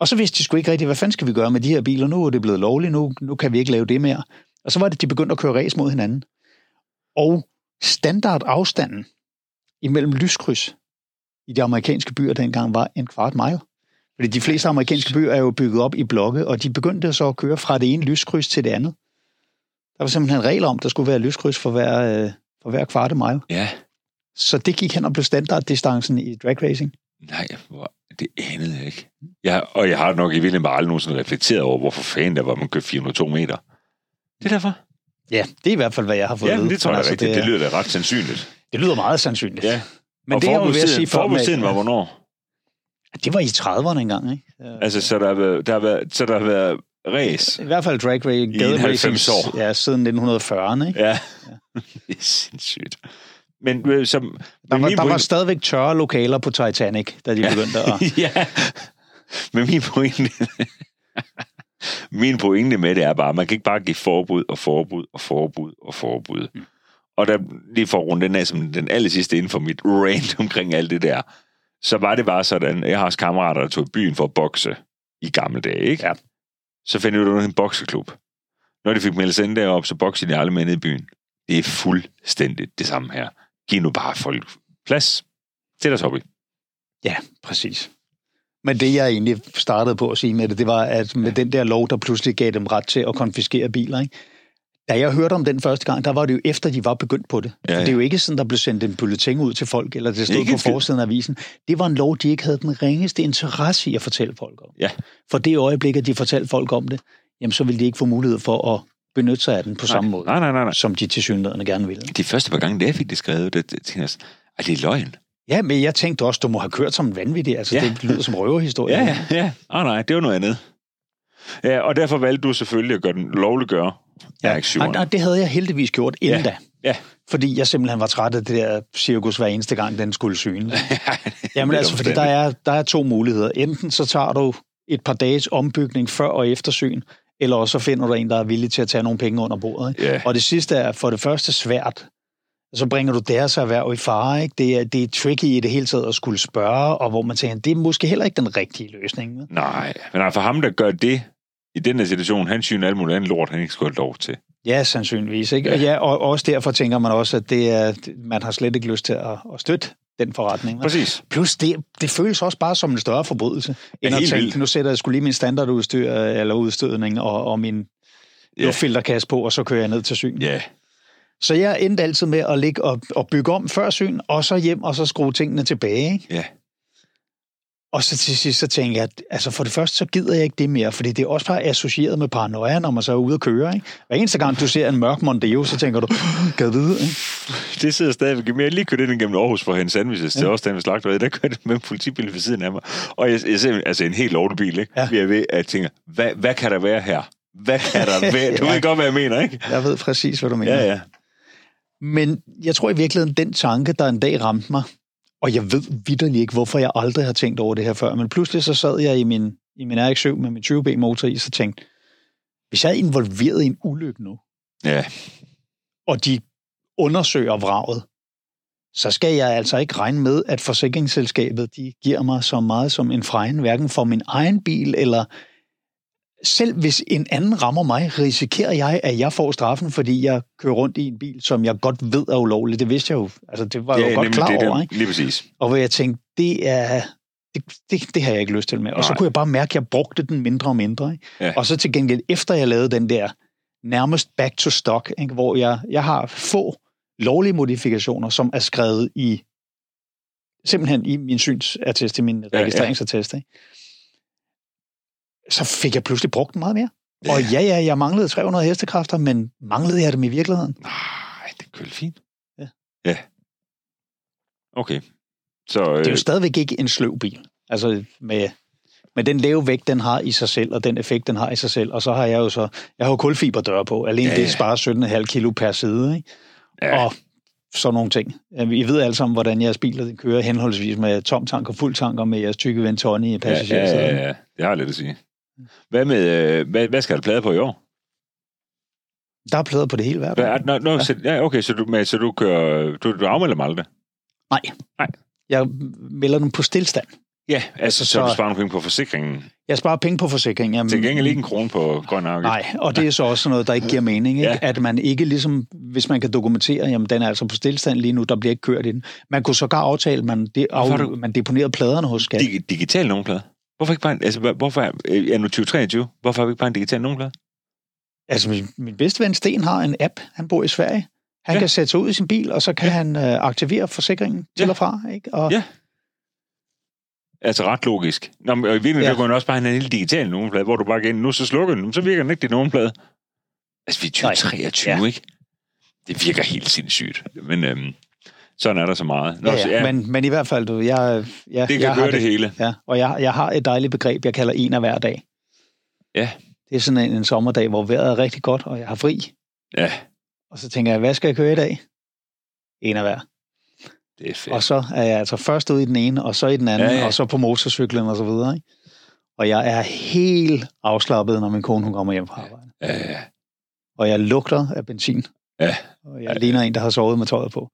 Og så vidste de sgu ikke rigtigt, hvad fanden skal vi gøre med de her biler? Nu er det blevet lovligt, nu, nu kan vi ikke lave det mere. Og så var det, de begyndte at køre race mod hinanden. Og standardafstanden imellem lyskryds i de amerikanske byer dengang var en kvart mile. Fordi de fleste amerikanske byer er jo bygget op i blokke, og de begyndte så at køre fra det ene lyskryds til det andet. Der var simpelthen regler om, at der skulle være lyskryds for hver, øh, for hver kvarte mile. Ja. Så det gik hen og blev standarddistancen i drag racing. Nej, hvor, det anede jeg ikke. Jeg, og jeg har nok i virkeligheden bare aldrig nogensinde reflekteret over, hvorfor fanden der var, man kørte 402 meter. Det er derfor. Ja, det er i hvert fald, hvad jeg har fået Ja, men det tror jeg altså, rigtigt. Det, det lyder da ret sandsynligt. det lyder meget sandsynligt. Ja. Men og det er jo ved at sige, for, forbudstiden var hvornår? det var i 30'erne engang, ikke? Altså, så der har været, der har været, så der har været race. I hvert fald drag racing, I gade 90 racing, år. ja, siden 1940'erne, ikke? Ja. det er sindssygt. Men øh, som... Der var, der var pointe- stadig tørre lokaler på Titanic, da de begyndte at... ja. Men min pointe... min pointe med det er bare, at man kan ikke bare give forbud og forbud og forbud og forbud. Mm. Og der, lige for at runde den af som den aller sidste inden for mit rant omkring alt det der, så var det bare sådan, jeg har også kammerater, der tog i byen for at bokse i gamle dage, ikke? Ja. Så fandt jeg ud af en bokseklub. Når de fik meldt sig ind derop, så boksede de alle med ned i byen. Det er fuldstændigt det samme her. Giv nu bare folk plads til deres hobby. Ja, præcis. Men det, jeg egentlig startede på at sige med det, det var, at med den der lov, der pludselig gav dem ret til at konfiskere biler, ikke? Da jeg hørte om den første gang, der var det jo efter, de var begyndt på det. Ja, ja. Det er jo ikke sådan, der blev sendt en bulletin ud til folk, eller det stod på forsiden af avisen. Det var en lov, de ikke havde den ringeste interesse i at fortælle folk om. Ja. For det øjeblik, at de fortalte folk om det, jamen så ville de ikke få mulighed for at benytte sig af den på nej. samme måde, nej, nej, nej, nej. som de til synligheden gerne ville. De første par gange, da jeg fik det skrevet, det, det tænkte jeg, er det løgn? Ja, men jeg tænkte også, du må have kørt som en vanvittig. Altså, ja. det lyder som røverhistorie. Ja, ja, ja. Ah, nej, det var noget andet. Ja, og derfor valgte du selvfølgelig at gøre den lovliggøre ja. aktionen. Og, det havde jeg heldigvis gjort inden ja. da. Ja. Fordi jeg simpelthen var træt af det der cirkus hver eneste gang, den skulle syne. Jamen altså, fordi der er, der er to muligheder. Enten så tager du et par dages ombygning før og efter syn, eller også så finder du en, der er villig til at tage nogle penge under bordet. Ikke? Ja. Og det sidste er for det første svært. Så bringer du deres erhverv i fare. Ikke? Det, er, det er tricky i det hele taget at skulle spørge, og hvor man tænker, det er måske heller ikke den rigtige løsning. Ikke? Nej, men for ham, der gør det i den her situation, han synes alt muligt andet lort, han ikke skulle have lov til. Ja, sandsynligvis. Ikke? Ja. Og, ja, og også derfor tænker man også, at det er, man har slet ikke lyst til at, at støtte den forretning. Præcis. Plus, det, det føles også bare som en større forbrydelse, end at tænke, nu sætter jeg skulle lige min standardudstyr eller udstødning og, og min ja. luftfilterkasse på, og så kører jeg ned til syn. Ja. Så jeg endte altid med at ligge og, og bygge om før syn, og så hjem og så skrue tingene tilbage. Ikke? Ja. Og så til sidst så tænkte jeg, at altså for det første, så gider jeg ikke det mere, fordi det er også bare associeret med paranoia, når man så er ude at køre. Ikke? Hver eneste gang, du ser en mørk Mondeo, så tænker du, kan jeg vide? Ikke? Det sidder stadigvæk. Men jeg lige kørt ind gennem Aarhus for hendes sandwiches ja. til også den ved slagteriet. Der kørte med en politibil ved siden af mig. Og jeg, jeg ser altså en helt lortebil, ikke? Ja. Vi er ved at tænke, hvad, hvad kan der være her? Hvad kan der være? Du ja. ved godt, hvad jeg mener, ikke? Jeg ved præcis, hvad du mener. Ja, ja. Men jeg tror i virkeligheden, den tanke, der en dag ramte mig, og jeg ved vidderligt ikke, hvorfor jeg aldrig har tænkt over det her før, men pludselig så sad jeg i min, i min RX-7 med min 20B motor i, så tænkte, hvis jeg er involveret i en ulykke nu, ja. og de undersøger vraget, så skal jeg altså ikke regne med, at forsikringsselskabet de giver mig så meget som en frejen, hverken for min egen bil eller selv hvis en anden rammer mig, risikerer jeg, at jeg får straffen, fordi jeg kører rundt i en bil, som jeg godt ved er ulovlig. Det vidste jeg jo. Altså, det var jeg ja, jo godt klar det, over. Ikke? Lige præcis. Og hvor jeg tænkte, det er... Det, det, det har jeg ikke lyst til med. Og Nej. så kunne jeg bare mærke, at jeg brugte den mindre og mindre. Ikke? Ja. Og så til gengæld, efter jeg lavede den der nærmest back to stock, ikke? hvor jeg, jeg har få lovlige modifikationer, som er skrevet i simpelthen i min synsattest, i min registreringsattest. Ikke? Så fik jeg pludselig brugt den meget mere. Ja. Og ja, ja, jeg manglede 300 hestekræfter, men manglede jeg dem i virkeligheden? Nej, det kører fint. Ja. Ja. Okay. Så, øh... Det er jo stadigvæk ikke en sløv bil. Altså med, med den lave vægt, den har i sig selv, og den effekt, den har i sig selv. Og så har jeg jo så, jeg har jo kulfiberdøre på. Alene ja, det sparer 17,5 kilo per side. Ikke? Ja. Og sådan nogle ting. Vi ved alle sammen, hvordan jeres biler kører henholdsvis med tom tank og fuld tank, og med jeres tykke Ventoni i passagersiden. Ja, ja, ja, ja, det har jeg lidt at sige. Hvad, med, øh, hvad, hvad skal der plade på i år? Der er plader på det hele hver dag. Nå, nå, ja. Så, ja, okay, så du, men, så du, kører, du, du afmelder dem aldrig? Nej. Nej. Jeg melder dem på stillstand. Ja, altså så, så du sparer nogle penge på forsikringen? Jeg sparer penge på forsikringen. Jamen, Til gengæld ikke en krone på grøn afgift? Nej, og det er så også noget, der ikke giver mening. Ikke? Ja. At man ikke ligesom, hvis man kan dokumentere, jamen den er altså på stillstand lige nu, der bliver ikke kørt i den. Man kunne sågar aftale, man, de, af, du... man deponerede pladerne hos skat. Dig, digital nummerplade? Hvorfor ikke bare en, altså, hvorfor er, er nu 2023? Hvorfor har vi ikke bare en digital nummerplade? Altså, min, min bedste ven Sten har en app. Han bor i Sverige. Han ja. kan sætte sig ud i sin bil, og så kan ja. han øh, aktivere forsikringen til ja. og fra. Ikke? Og, ja. Altså ret logisk. Nå, men i virkeligheden ja. kunne også bare have en lille digital nummerplade, hvor du bare igen, nu så slukker den, så virker den ikke, din nummerplade. Altså, vi er 2023, ja. ikke? Det virker helt sindssygt. Men øhm, sådan er der så meget. Nå, ja, ja. ja. Men, men i hvert fald, du, jeg, jeg, det kan jeg gøre det, det hele. Ja, og jeg, jeg har et dejligt begreb, jeg kalder en af hver dag. Ja. Det er sådan en, en sommerdag, hvor vejret er rigtig godt, og jeg har fri. Ja. Og så tænker jeg, hvad skal jeg køre i dag? En af hver. Det er fedt. Og så er jeg altså først ude i den ene, og så i den anden, ja, ja. og så på motorcyklen og så videre. Ikke? Og jeg er helt afslappet, når min kone hun kommer hjem fra arbejde. Ja, ja. Og jeg lugter af benzin. Ja. Og jeg ja, ligner en, der har sovet med tøjet på.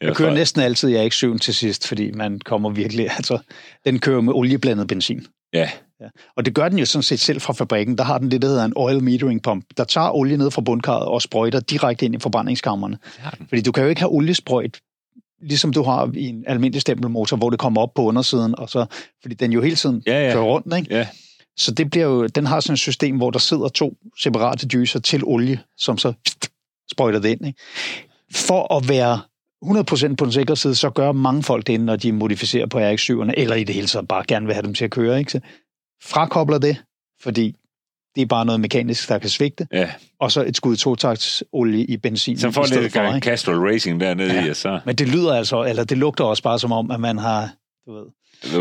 Jeg kører næsten altid jeg er ikke syven til sidst, fordi man kommer virkelig, altså, den kører med olieblandet benzin. Ja. ja. Og det gør den jo sådan set selv fra fabrikken. Der har den det, der hedder en oil metering pump, der tager olie ned fra bundkarret og sprøjter direkte ind i forbrændingskammerne. Fordi du kan jo ikke have oliesprøjt ligesom du har i en almindelig stempelmotor, hvor det kommer op på undersiden, og så, fordi den jo hele tiden Ja, ja. kører rundt, ikke? Ja. Så det bliver jo, den har sådan et system, hvor der sidder to separate dyser til olie, som så sprøjter det ind. Ikke? For at være 100% på den sikre side, så gør mange folk det, når de modificerer på RX-7'erne, eller i det hele taget bare gerne vil have dem til at køre. Ikke? Så frakobler det, fordi det er bare noget mekanisk, der kan svigte, ja. og så et skud totakts olie i benzin. Så får lidt for, gang? Castrol Racing dernede Ja. i, og så Men det lyder altså, eller det lugter også bare som om, at man har, du ved,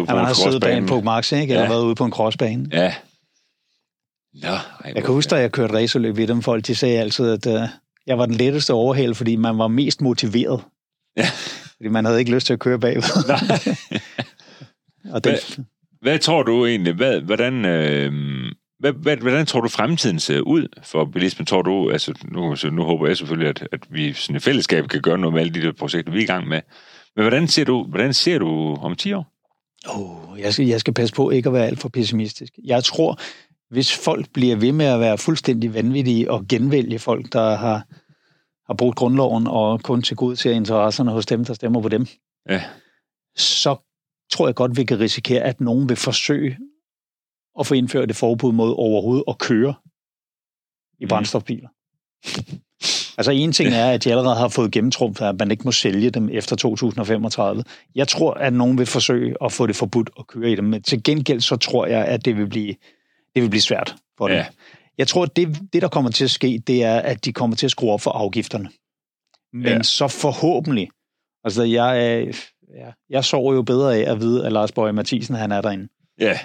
at man har siddet bag en på på Max, ikke? eller Ja. været ude på en crossbane. Ja. Nå, ej, Jeg kan huske, da jeg kørte racerløb i dem, folk de sagde altid, at uh, jeg var den letteste overhæld, fordi man var mest motiveret. Ja. Fordi man havde ikke lyst til at køre bagved. Nej. Og det, Hvad tror du egentlig, hvad, hvordan, øh, hvad, hvad, hvordan tror du fremtiden ser ud for bilismen? Tror du, altså nu, så nu håber jeg selvfølgelig, at, at vi sådan i fællesskab kan gøre noget med alle de der projekter, vi er i gang med. Men hvordan ser du, hvordan ser du om 10 år? oh, jeg, skal, jeg skal passe på ikke at være alt for pessimistisk. Jeg tror, hvis folk bliver ved med at være fuldstændig vanvittige og genvælge folk, der har, har brugt grundloven og kun til gode til interesserne hos dem, der stemmer på dem, Ja. så tror jeg godt, vi kan risikere, at nogen vil forsøge at få indført et forbud mod overhovedet at køre i Mhm. brændstofbiler. Altså en ting er, at de allerede har fået gennemtrumfet, at man ikke må sælge dem efter 2035. Jeg tror, at nogen vil forsøge at få det forbudt at køre i dem, men til gengæld så tror jeg, at det vil blive, det vil blive svært for dem. Ja. Jeg tror, at det, det, der kommer til at ske, det er, at de kommer til at skrue op for afgifterne. Men Ja. så forhåbentlig, altså jeg, ja, jeg sover jo bedre af at vide, at Lars Bøge Mathisen, han er derinde. Ja,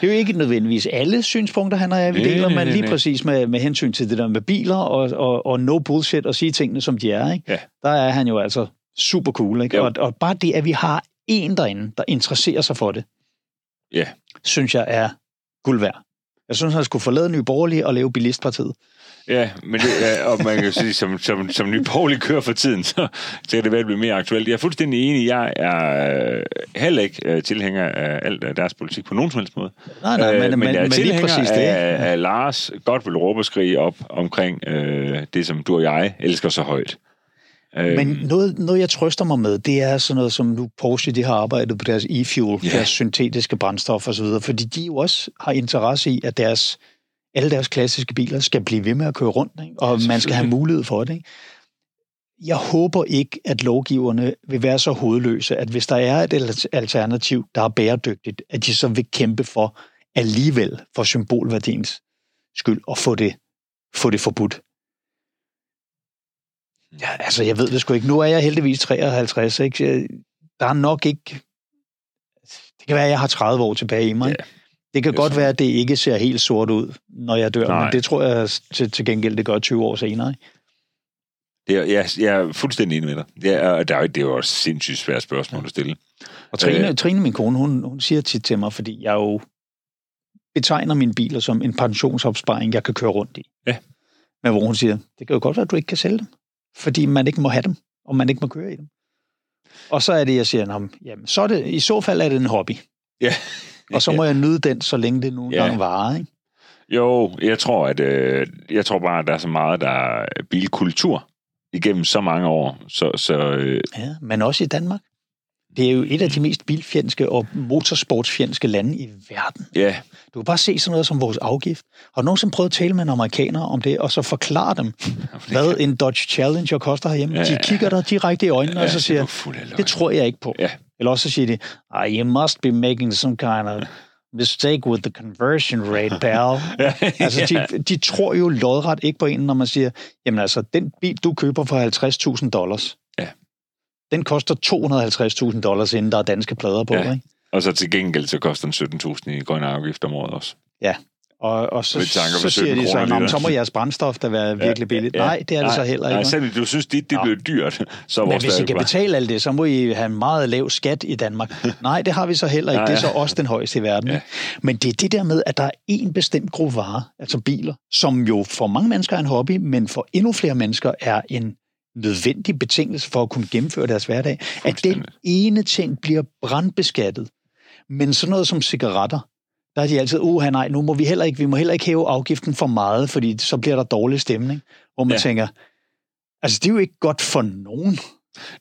Det er jo ikke nødvendigvis alle synspunkter, han jeg vi deler, nej, lige præcis med, med hensyn til det der med biler og, og, og no bullshit og sige tingene, som de er. Ikke? Ja. Der er han jo altså super cool. Ikke? Jo. Og, og bare det, at vi har en derinde, der interesserer sig for det, Ja. synes jeg er guld værd. Jeg synes, han skulle forlade Nye Borgerlige og lave bilistpartiet. ja, men det, ja, og man kan sige, som, som, som Nye Borgerlige kører for tiden, så, så kan det være, bliver mere aktuelt. Jeg er fuldstændig enig. Jeg er øh, heller ikke øh, tilhænger af alt deres politik på nogen som helst måde. Nej, nej, men, Øh, men, men, jeg er men lige tilhænger præcis det. af, af Lars godt vil råbe og skrige op omkring øh, det, som du og jeg elsker så højt. Men noget, noget, jeg trøster mig med, det er sådan noget, som nu Porsche de har arbejdet på deres e-fuel, yeah. deres syntetiske brændstof osv., fordi de jo også har interesse i, at deres, alle deres klassiske biler skal blive ved med at køre rundt, ikke? og Ja, man skal have mulighed for det. Ikke? Jeg håber ikke, at lovgiverne vil være så hovedløse, at hvis der er et al- alternativ, der er bæredygtigt, at de så vil kæmpe for alligevel for symbolværdiens skyld at få det, få det forbudt. Ja, altså, jeg ved det sgu ikke. Nu er jeg heldigvis 53, ikke? Jeg- Der er nok ikke... Det kan være, at jeg har 30 år tilbage i mig. Ja, det kan det godt sådan. være, at det ikke ser helt sort ud, når jeg dør, Nej. men det tror jeg til, til gengæld, det gør 20 år senere. Ikke? det er, jeg, jeg er fuldstændig enig med dig. Det er, der er, det er jo også sindssygt svært spørgsmål at stille. Og Trine, øh. Trine, min kone, hun, hun siger tit til mig, fordi jeg jo betegner mine biler som en pensionsopsparing, jeg kan køre rundt i. Ja. Men hvor hun siger, det kan jo godt være, at du ikke kan sælge dem, fordi man ikke må have dem, og man ikke må køre i dem. Og så er det, jeg siger, "Nå, jamen, så er det, i så fald er det en hobby. Ja. Og så må jeg nyde den, så længe det nu Ja. engang varer. Ikke? Jo, jeg tror, at øh, jeg tror bare, at der er så meget, der er bilkultur igennem så mange år. Så, så øh, Ja, men også i Danmark. Det er jo et af de mest bilfjendske og motorsportsfjendske lande i verden. ja, Du kan bare se sådan noget som vores afgift. Har du nogensinde prøvet at tale med en amerikaner om det, og så forklare dem, hvad en Dodge Challenger koster herhjemme? Ja, De ja, kigger dig direkte i øjnene, og så det er siger, løgn. det tror jeg ikke på. Ja. Eller også så siger de, ah, you must be making some kind of mistake with the conversion rate, pal. Altså, de, de tror jo lodret ikke på en, når man siger, jamen altså, den bil, du køber for 50.000 dollars, Ja. Den koster 250.000 dollars, inden der er danske plader på, Ja. ikke? Og så til gengæld, så koster den 17.000 i grønne afgift om året også. Og, og så, Med tanke på så siger 17 de så, kroner "Nå, men literen." så må jeres brændstof da være virkelig billigt. Nej, det er det nej, så heller ikke. Nej, selv du synes, det, det bliver dyrt, så Men hvis I kan bare- betale alt det, så må I have en meget lav skat i Danmark. Nej, det har vi så heller ikke. Nej, Det er så ja. også den højeste i verden. Ja. Ja. Men det er det der med, at der er en bestemt gruppe varer, altså biler, som jo for mange mennesker er en hobby, men for endnu flere mennesker er en nødvendig betingelse for at kunne gennemføre deres hverdag. At den ene ting bliver brandbeskattet. Men sådan noget som cigaretter, der er de altid, uha nej, nu må vi heller ikke, vi må heller ikke hæve afgiften for meget, fordi så bliver der dårlig stemning. Hvor man ja. tænker, altså det er jo ikke godt for nogen.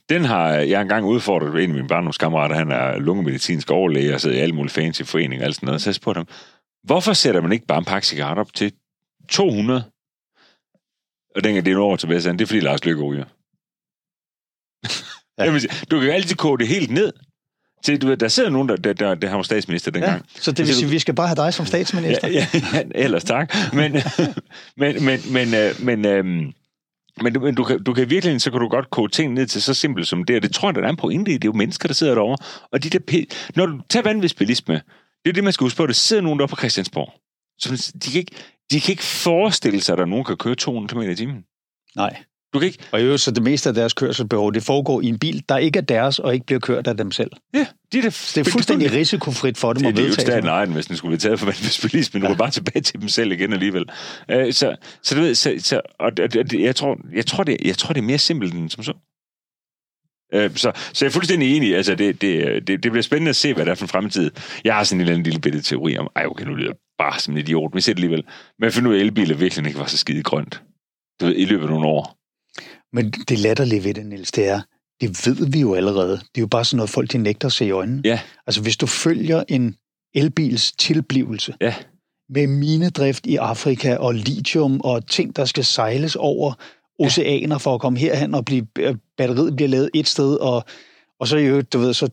Den har jeg engang udfordret en af mine barndomskammerater. Han er lungemedicinsk overlæge og sidder i alle mulige fancy foreninger og alt sådan noget. Så jeg spurgte ham, hvorfor sætter man ikke bare en pakke cigaretter op til 200? Og dengang det er over tilbage, så det er fordi Lars Løkke ryger. Ja. Jamen, du kan jo altid koge det helt ned. Til, du ved, der sidder nogen, der, der, der, der har statsminister dengang. Ja, så det vil sige, vi skal bare have dig som statsminister? Ja, ja, ja ellers tak. Men, men, men, men, øh, men, øhm, men, men du, kan, du kan virkelig, så kan du godt koge ting ned til så simpelt som det, og det tror jeg, der er en pointe i. Det er jo mennesker, der sidder derovre. Og de der, når du tager vanvidsbilisme, det er det, man skal huske på, der sidder nogen der på Christiansborg. Så de kan, ikke, de kan ikke forestille sig, at der nogen kan køre 200 km i timen. Nej. Du kan ikke... Og jo, så det meste af deres kørselsbehov, det foregår i en bil, der ikke er deres, og ikke bliver kørt af dem selv. Ja, de er det, det er fuldstændig risikofrit for dem det, at vedtage. Det er jo staten ejen, hvis den skulle blive taget for vanvidsbilisme, men ja. nu er bare tilbage til dem selv igen alligevel. Uh, så, så du ved, så, så, og, og, jeg, tror, jeg, tror, det, jeg tror, det er mere simpelt end som så. Uh, så, så jeg er fuldstændig enig. Altså, det, det, det, det bliver spændende at se, hvad der er for en fremtid. Jeg har sådan en eller anden lille bitte teori om, ej, okay, nu lyder bare som en idiot, jeg ser det alligevel. Men finder ud af, at elbiler virkelig ikke var så skide grønt. Du ved, i løbet af nogle år. Men det latterlige ved det, Niels, det er, det ved vi jo allerede. Det er jo bare sådan noget, folk de nægter at se i øjnene. Ja. Altså, hvis du følger en elbils tilblivelse ja. med minedrift i Afrika og lithium og ting, der skal sejles over oceaner for at komme herhen og blive, batteriet bliver lavet et sted, og, og så jo, du ved, så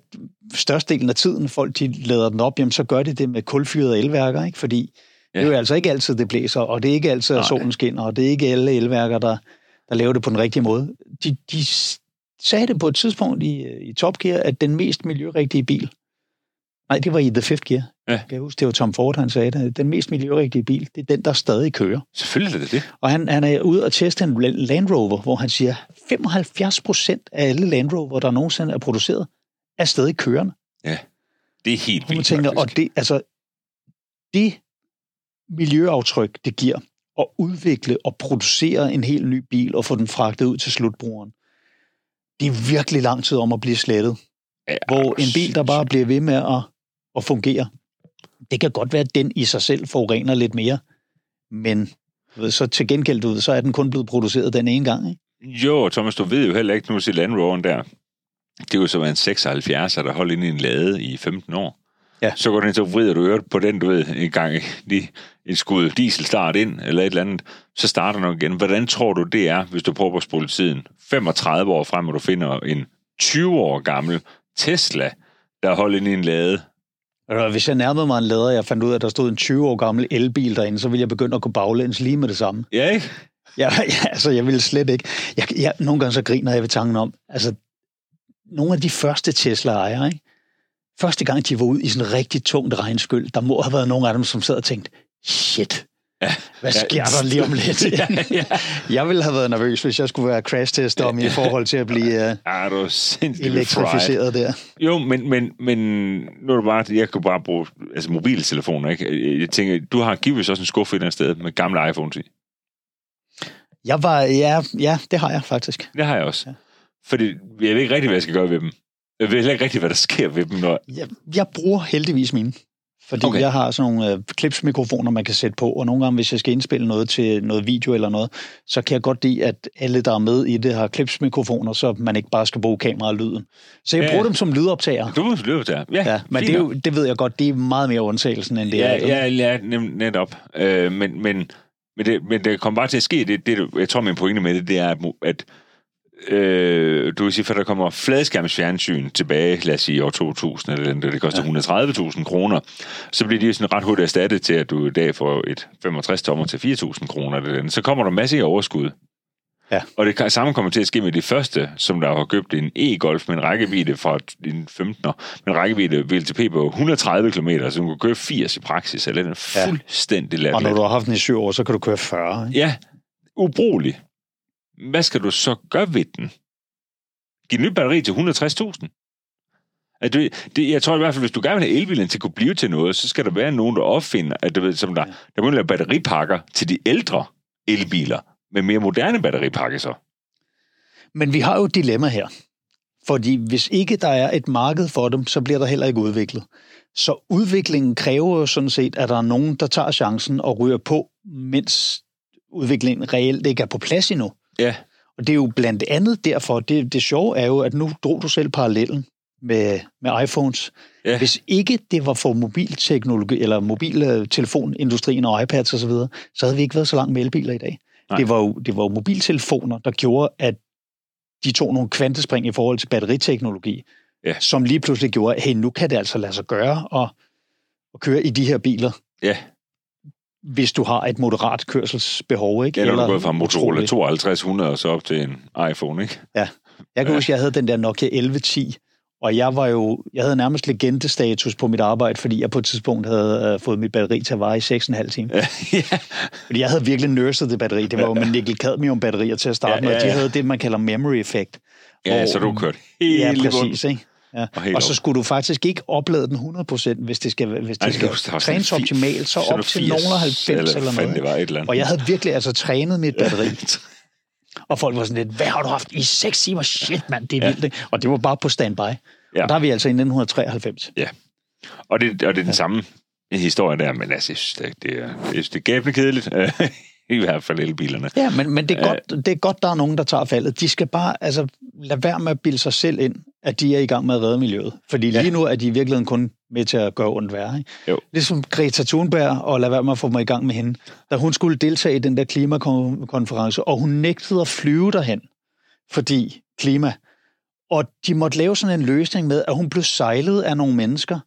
størstedelen af tiden, folk de lader den op, jamen så gør de det med kulfyrede elværker, ikke? Fordi ja. det er jo altså ikke altid, det blæser, og det er ikke altid, at solen skinner, og det er ikke alle elværker, der, der laver det på den rigtige måde. De, de sagde det på et tidspunkt i, i Top Gear, at den mest miljørigtige bil, nej, det var i The Fifth Gear, ja. kan jeg huske, det var Tom Ford, han sagde det, den mest miljørigtige bil, det er den, der stadig kører. Selvfølgelig er det det. Og han, han er ude og teste en Land Rover, hvor han siger, 75 procent af alle Land Rover, der nogensinde er produceret, er stadig kørende. Ja, det er helt vildt, tænker, Og det, altså, det miljøaftryk, det giver, at udvikle og producere en helt ny bil og få den fragtet ud til slutbrugeren. Det er virkelig lang tid om at blive slettet. Ja, hvor en bil, der bare bliver ved med at, at fungere, det kan godt være, at den i sig selv forurener lidt mere, men ved, så til gengæld, du ved, så er den kun blevet produceret den ene gang. Ikke? Jo, Thomas, du ved jo heller ikke, nu til Land Roveren der, det er jo så en 76, der holdt inde i en lade i 15 år. Ja. Så går ind, så vrider du øret på den, du ved, en gang lige en skud dieselstart ind, eller et eller andet, så starter den igen. Hvordan tror du, det er, hvis du prøver at spole tiden 35 år frem, og du finder en 20 år gammel Tesla, der holder ind i en lade? Hvis jeg nærmede mig en lader, og jeg fandt ud af, at der stod en 20 år gammel elbil derinde, så ville jeg begynde at gå baglæns lige med det samme. Ja, ikke? Ja, ja altså, jeg ville slet ikke. Jeg, jeg, nogle gange så griner jeg ved tanken om, altså, nogle af de første Tesla-ejere, ikke? første gang de var ud i sådan en rigtig tungt regnskyld, der må have været nogle af dem, som sad og tænkte, shit, Ja, Hvad sker ja, der lige om lidt? ja, ja. Jeg ville have været nervøs, hvis jeg skulle være crash-tester om i forhold til at blive uh, er du elektrificeret der. Jo, men, men, men nu er det bare, jeg kan bare bruge altså mobiltelefoner, ikke? Jeg tænker, du har givet også en skuffe et eller andet sted med gamle iPhones i. Jeg var, ja, ja, det har jeg faktisk. Det har jeg også. Ja. Fordi jeg ved ikke rigtig, hvad jeg skal gøre ved dem. Jeg ved ikke rigtig, hvad der sker ved dem. Når... Jeg, jeg bruger heldigvis mine. Fordi okay. jeg har sådan nogle øh, klipsmikrofoner, man kan sætte på, og nogle gange, hvis jeg skal indspille noget til noget video eller noget, så kan jeg godt lide, at alle, der er med i det, har klipsmikrofoner, så man ikke bare skal bruge kamera og lyden. Så jeg ja, bruger dem som lydoptager. Du bruger lydoptager, ja. ja men det, er jo, det ved jeg godt, det er meget mere undtagelsen, end det ja, er. Ja, ja, netop. Øh, men, men, men, det, men det kommer bare til at ske, det, det, jeg tror, min pointe med det, det er, at øh, du vil sige, for der kommer fladskærmsfjernsyn tilbage, lad os sige år 2000, eller det, det koster ja. 130.000 kroner, så bliver de sådan ret hurtigt erstattet til, at du i dag får et 65 tommer til 4.000 kroner. Så kommer der masse i overskud. Ja. Og det samme kommer til at ske med de første, som der har købt en e-golf med en rækkevidde fra en 15'er, med en rækkevidde VLTP på 130 km, så du kan køre 80 i praksis, eller den er fuldstændig ja. Og når du har haft den i syv år, så kan du køre 40. Ikke? Ja, ubrugelig hvad skal du så gøre ved den? Giv nyt batteri til 160.000? At du, det, jeg tror i hvert fald, hvis du gerne vil have elbilen til at kunne blive til noget, så skal der være nogen, der opfinder, at du ved, som der, der må lave batteripakker til de ældre elbiler, med mere moderne batteripakker så. Men vi har jo et dilemma her. Fordi hvis ikke der er et marked for dem, så bliver der heller ikke udviklet. Så udviklingen kræver jo sådan set, at der er nogen, der tager chancen og ryger på, mens udviklingen reelt ikke er på plads endnu. Ja. Og det er jo blandt andet derfor, det, det sjove er jo, at nu drog du selv parallellen med, med iPhones. Ja. Hvis ikke det var for mobilteknologi, eller mobiltelefonindustrien og iPads osv., så, videre, så havde vi ikke været så langt med elbiler i dag. Nej. Det var, jo, det var jo mobiltelefoner, der gjorde, at de tog nogle kvantespring i forhold til batteriteknologi, Ja. som lige pludselig gjorde, at hey, nu kan det altså lade sig gøre at, at køre i de her biler, Ja, hvis du har et moderat kørselsbehov. Ikke? eller, eller du går fra Motorola utroligt. 5200 og så op til en iPhone, ikke? Jeg kan Ja. huske, jeg havde den der Nokia 1110, og jeg var jo, jeg havde nærmest legendestatus på mit arbejde, fordi jeg på et tidspunkt havde øh, fået mit batteri til at vare i 6,5 timer. ja. Fordi jeg havde virkelig nurset det batteri. Det var jo med nikkel-cadmium-batterier til at starte Ja, med, og ja, de ja. havde det, man kalder memory effect. ja, hvor- så du kørt helt Ja, præcis. Ikke? Ja. Og Og så skulle du faktisk ikke oplade den 100%, hvis det skal, hvis Ej, det skal der var sådan trænes optimalt, så op til nogen 90 eller, eller fanden det noget. var et eller andet. Og jeg havde virkelig altså trænet mit batteri. Og folk var sådan lidt, hvad har du haft i 6 timer? Shit, mand, det er Ja. vildt. ikke? Og det var bare på standby. Ja. Og der er vi altså i 1993. Og det, og det er den samme historie der, men altså, jeg synes, det, det, er, jeg synes, det er gæbende kedeligt. I hvert fald elbilerne. Ja, men, men det, er Ja. godt, det er godt, der er nogen, der tager faldet. De skal bare altså, lade være med at bilde sig selv ind, at de er i gang med at redde miljøet. Fordi Ja. lige nu er de i virkeligheden kun med til at gøre ondt værre. Ikke? Jo. Ligesom Greta Thunberg, og lade være med at få mig i gang med hende. Da hun skulle deltage i den der klimakonference, og hun nægtede at flyve derhen, fordi klima. Og de måtte lave sådan en løsning med, at hun blev sejlet af nogle mennesker.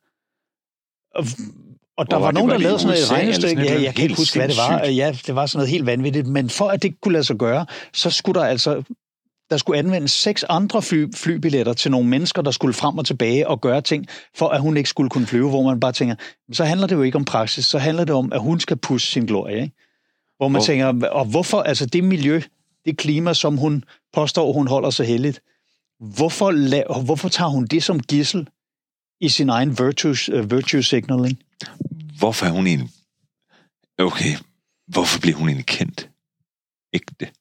Og, og der var, var nogen, der lavede sådan USA et eller sådan regnestykke. Ja, jeg kan ikke huske, hvad det var. Ja, det var sådan noget helt vanvittigt. Men for at det kunne lade sig gøre, så skulle der altså der skulle anvendes seks andre fly, flybilletter til nogle mennesker, der skulle frem og tilbage og gøre ting, for at hun ikke skulle kunne flyve, hvor man bare tænker, så handler det jo ikke om praksis, så handler det om, at hun skal pusse sin glorie. Ikke? Hvor man Hvor- tænker, og hvorfor, altså det miljø, det klima, som hun påstår, hun holder så heldigt, hvorfor, la- hvorfor tager hun det som gissel i sin egen virtue, uh, virtue signaling? Hvorfor er hun egentlig... Okay, hvorfor bliver hun egentlig kendt? Ikke det. Hvorfor?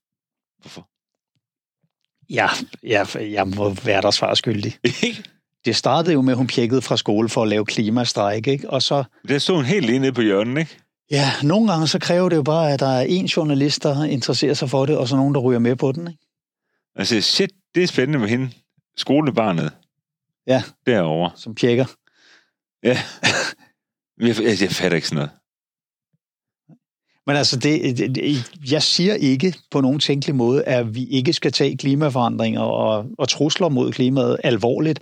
Ja, ja, jeg må være der svar skyldig. Det startede jo med, at hun pjekkede fra skole for at lave klimastræk, ikke? Og så, Der stod hun helt lige nede på hjørnet, ikke? ja, nogle gange så kræver det jo bare, at der er en journalist, der interesserer sig for det, og så nogen, der ryger med på den, ikke? Altså, shit, det er spændende med hende. Skolebarnet. Ja. Derovre. som pjekker. Ja. jeg, jeg, jeg fatter ikke sådan noget. Men altså, det, det, jeg siger ikke på nogen tænkelig måde, at vi ikke skal tage klimaforandringer og, og trusler mod klimaet alvorligt.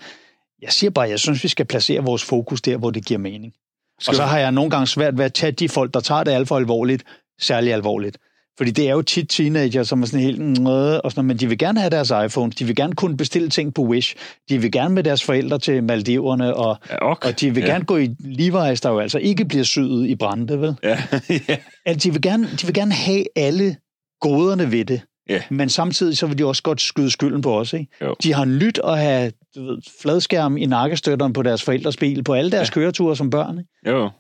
Jeg siger bare, at jeg synes, vi skal placere vores fokus der, hvor det giver mening. Skal Og så har jeg nogle gange svært ved at tage de folk, der tager det alt for alvorligt, særlig alvorligt. Fordi det er jo tit teenager, som er sådan helt... "Nå", Og sådan, men de vil gerne have deres iPhones, de vil gerne kunne bestille ting på Wish, de vil gerne med deres forældre til Maldiverne, og, Ja, ok. og de vil ja. gerne gå i Levi's, der jo altså ikke bliver syet i brænde, vel? Ja, ja. Altså, de, vil gerne, de vil gerne have alle goderne ved det, Ja. men samtidig så vil de også godt skyde skylden på os. Ikke? Jo. De har nyt at have du ved, fladskærm i nakkestøtterne på deres forældres bil, på alle deres ja. køreture som børn. Ikke? Jo.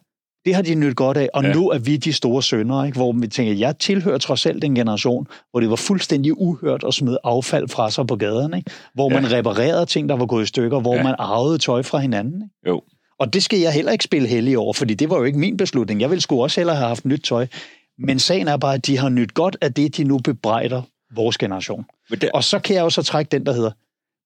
Det har de nyt godt af, og Ja. nu er vi de store sønner, ikke? hvor vi tænker, jeg tilhører trods alt en generation, hvor det var fuldstændig uhørt at smide affald fra sig på gaderne, ikke? hvor Ja. man reparerede ting, der var gået i stykker, hvor Ja. man arvede tøj fra hinanden. Ikke? Jo. Og det skal jeg heller ikke spille heldig over, fordi det var jo ikke min beslutning. Jeg ville sgu også hellere have haft nyt tøj. Men sagen er bare, at de har nyt godt af det, de nu bebrejder vores generation. Der, Og så kan jeg jo så trække den, der hedder,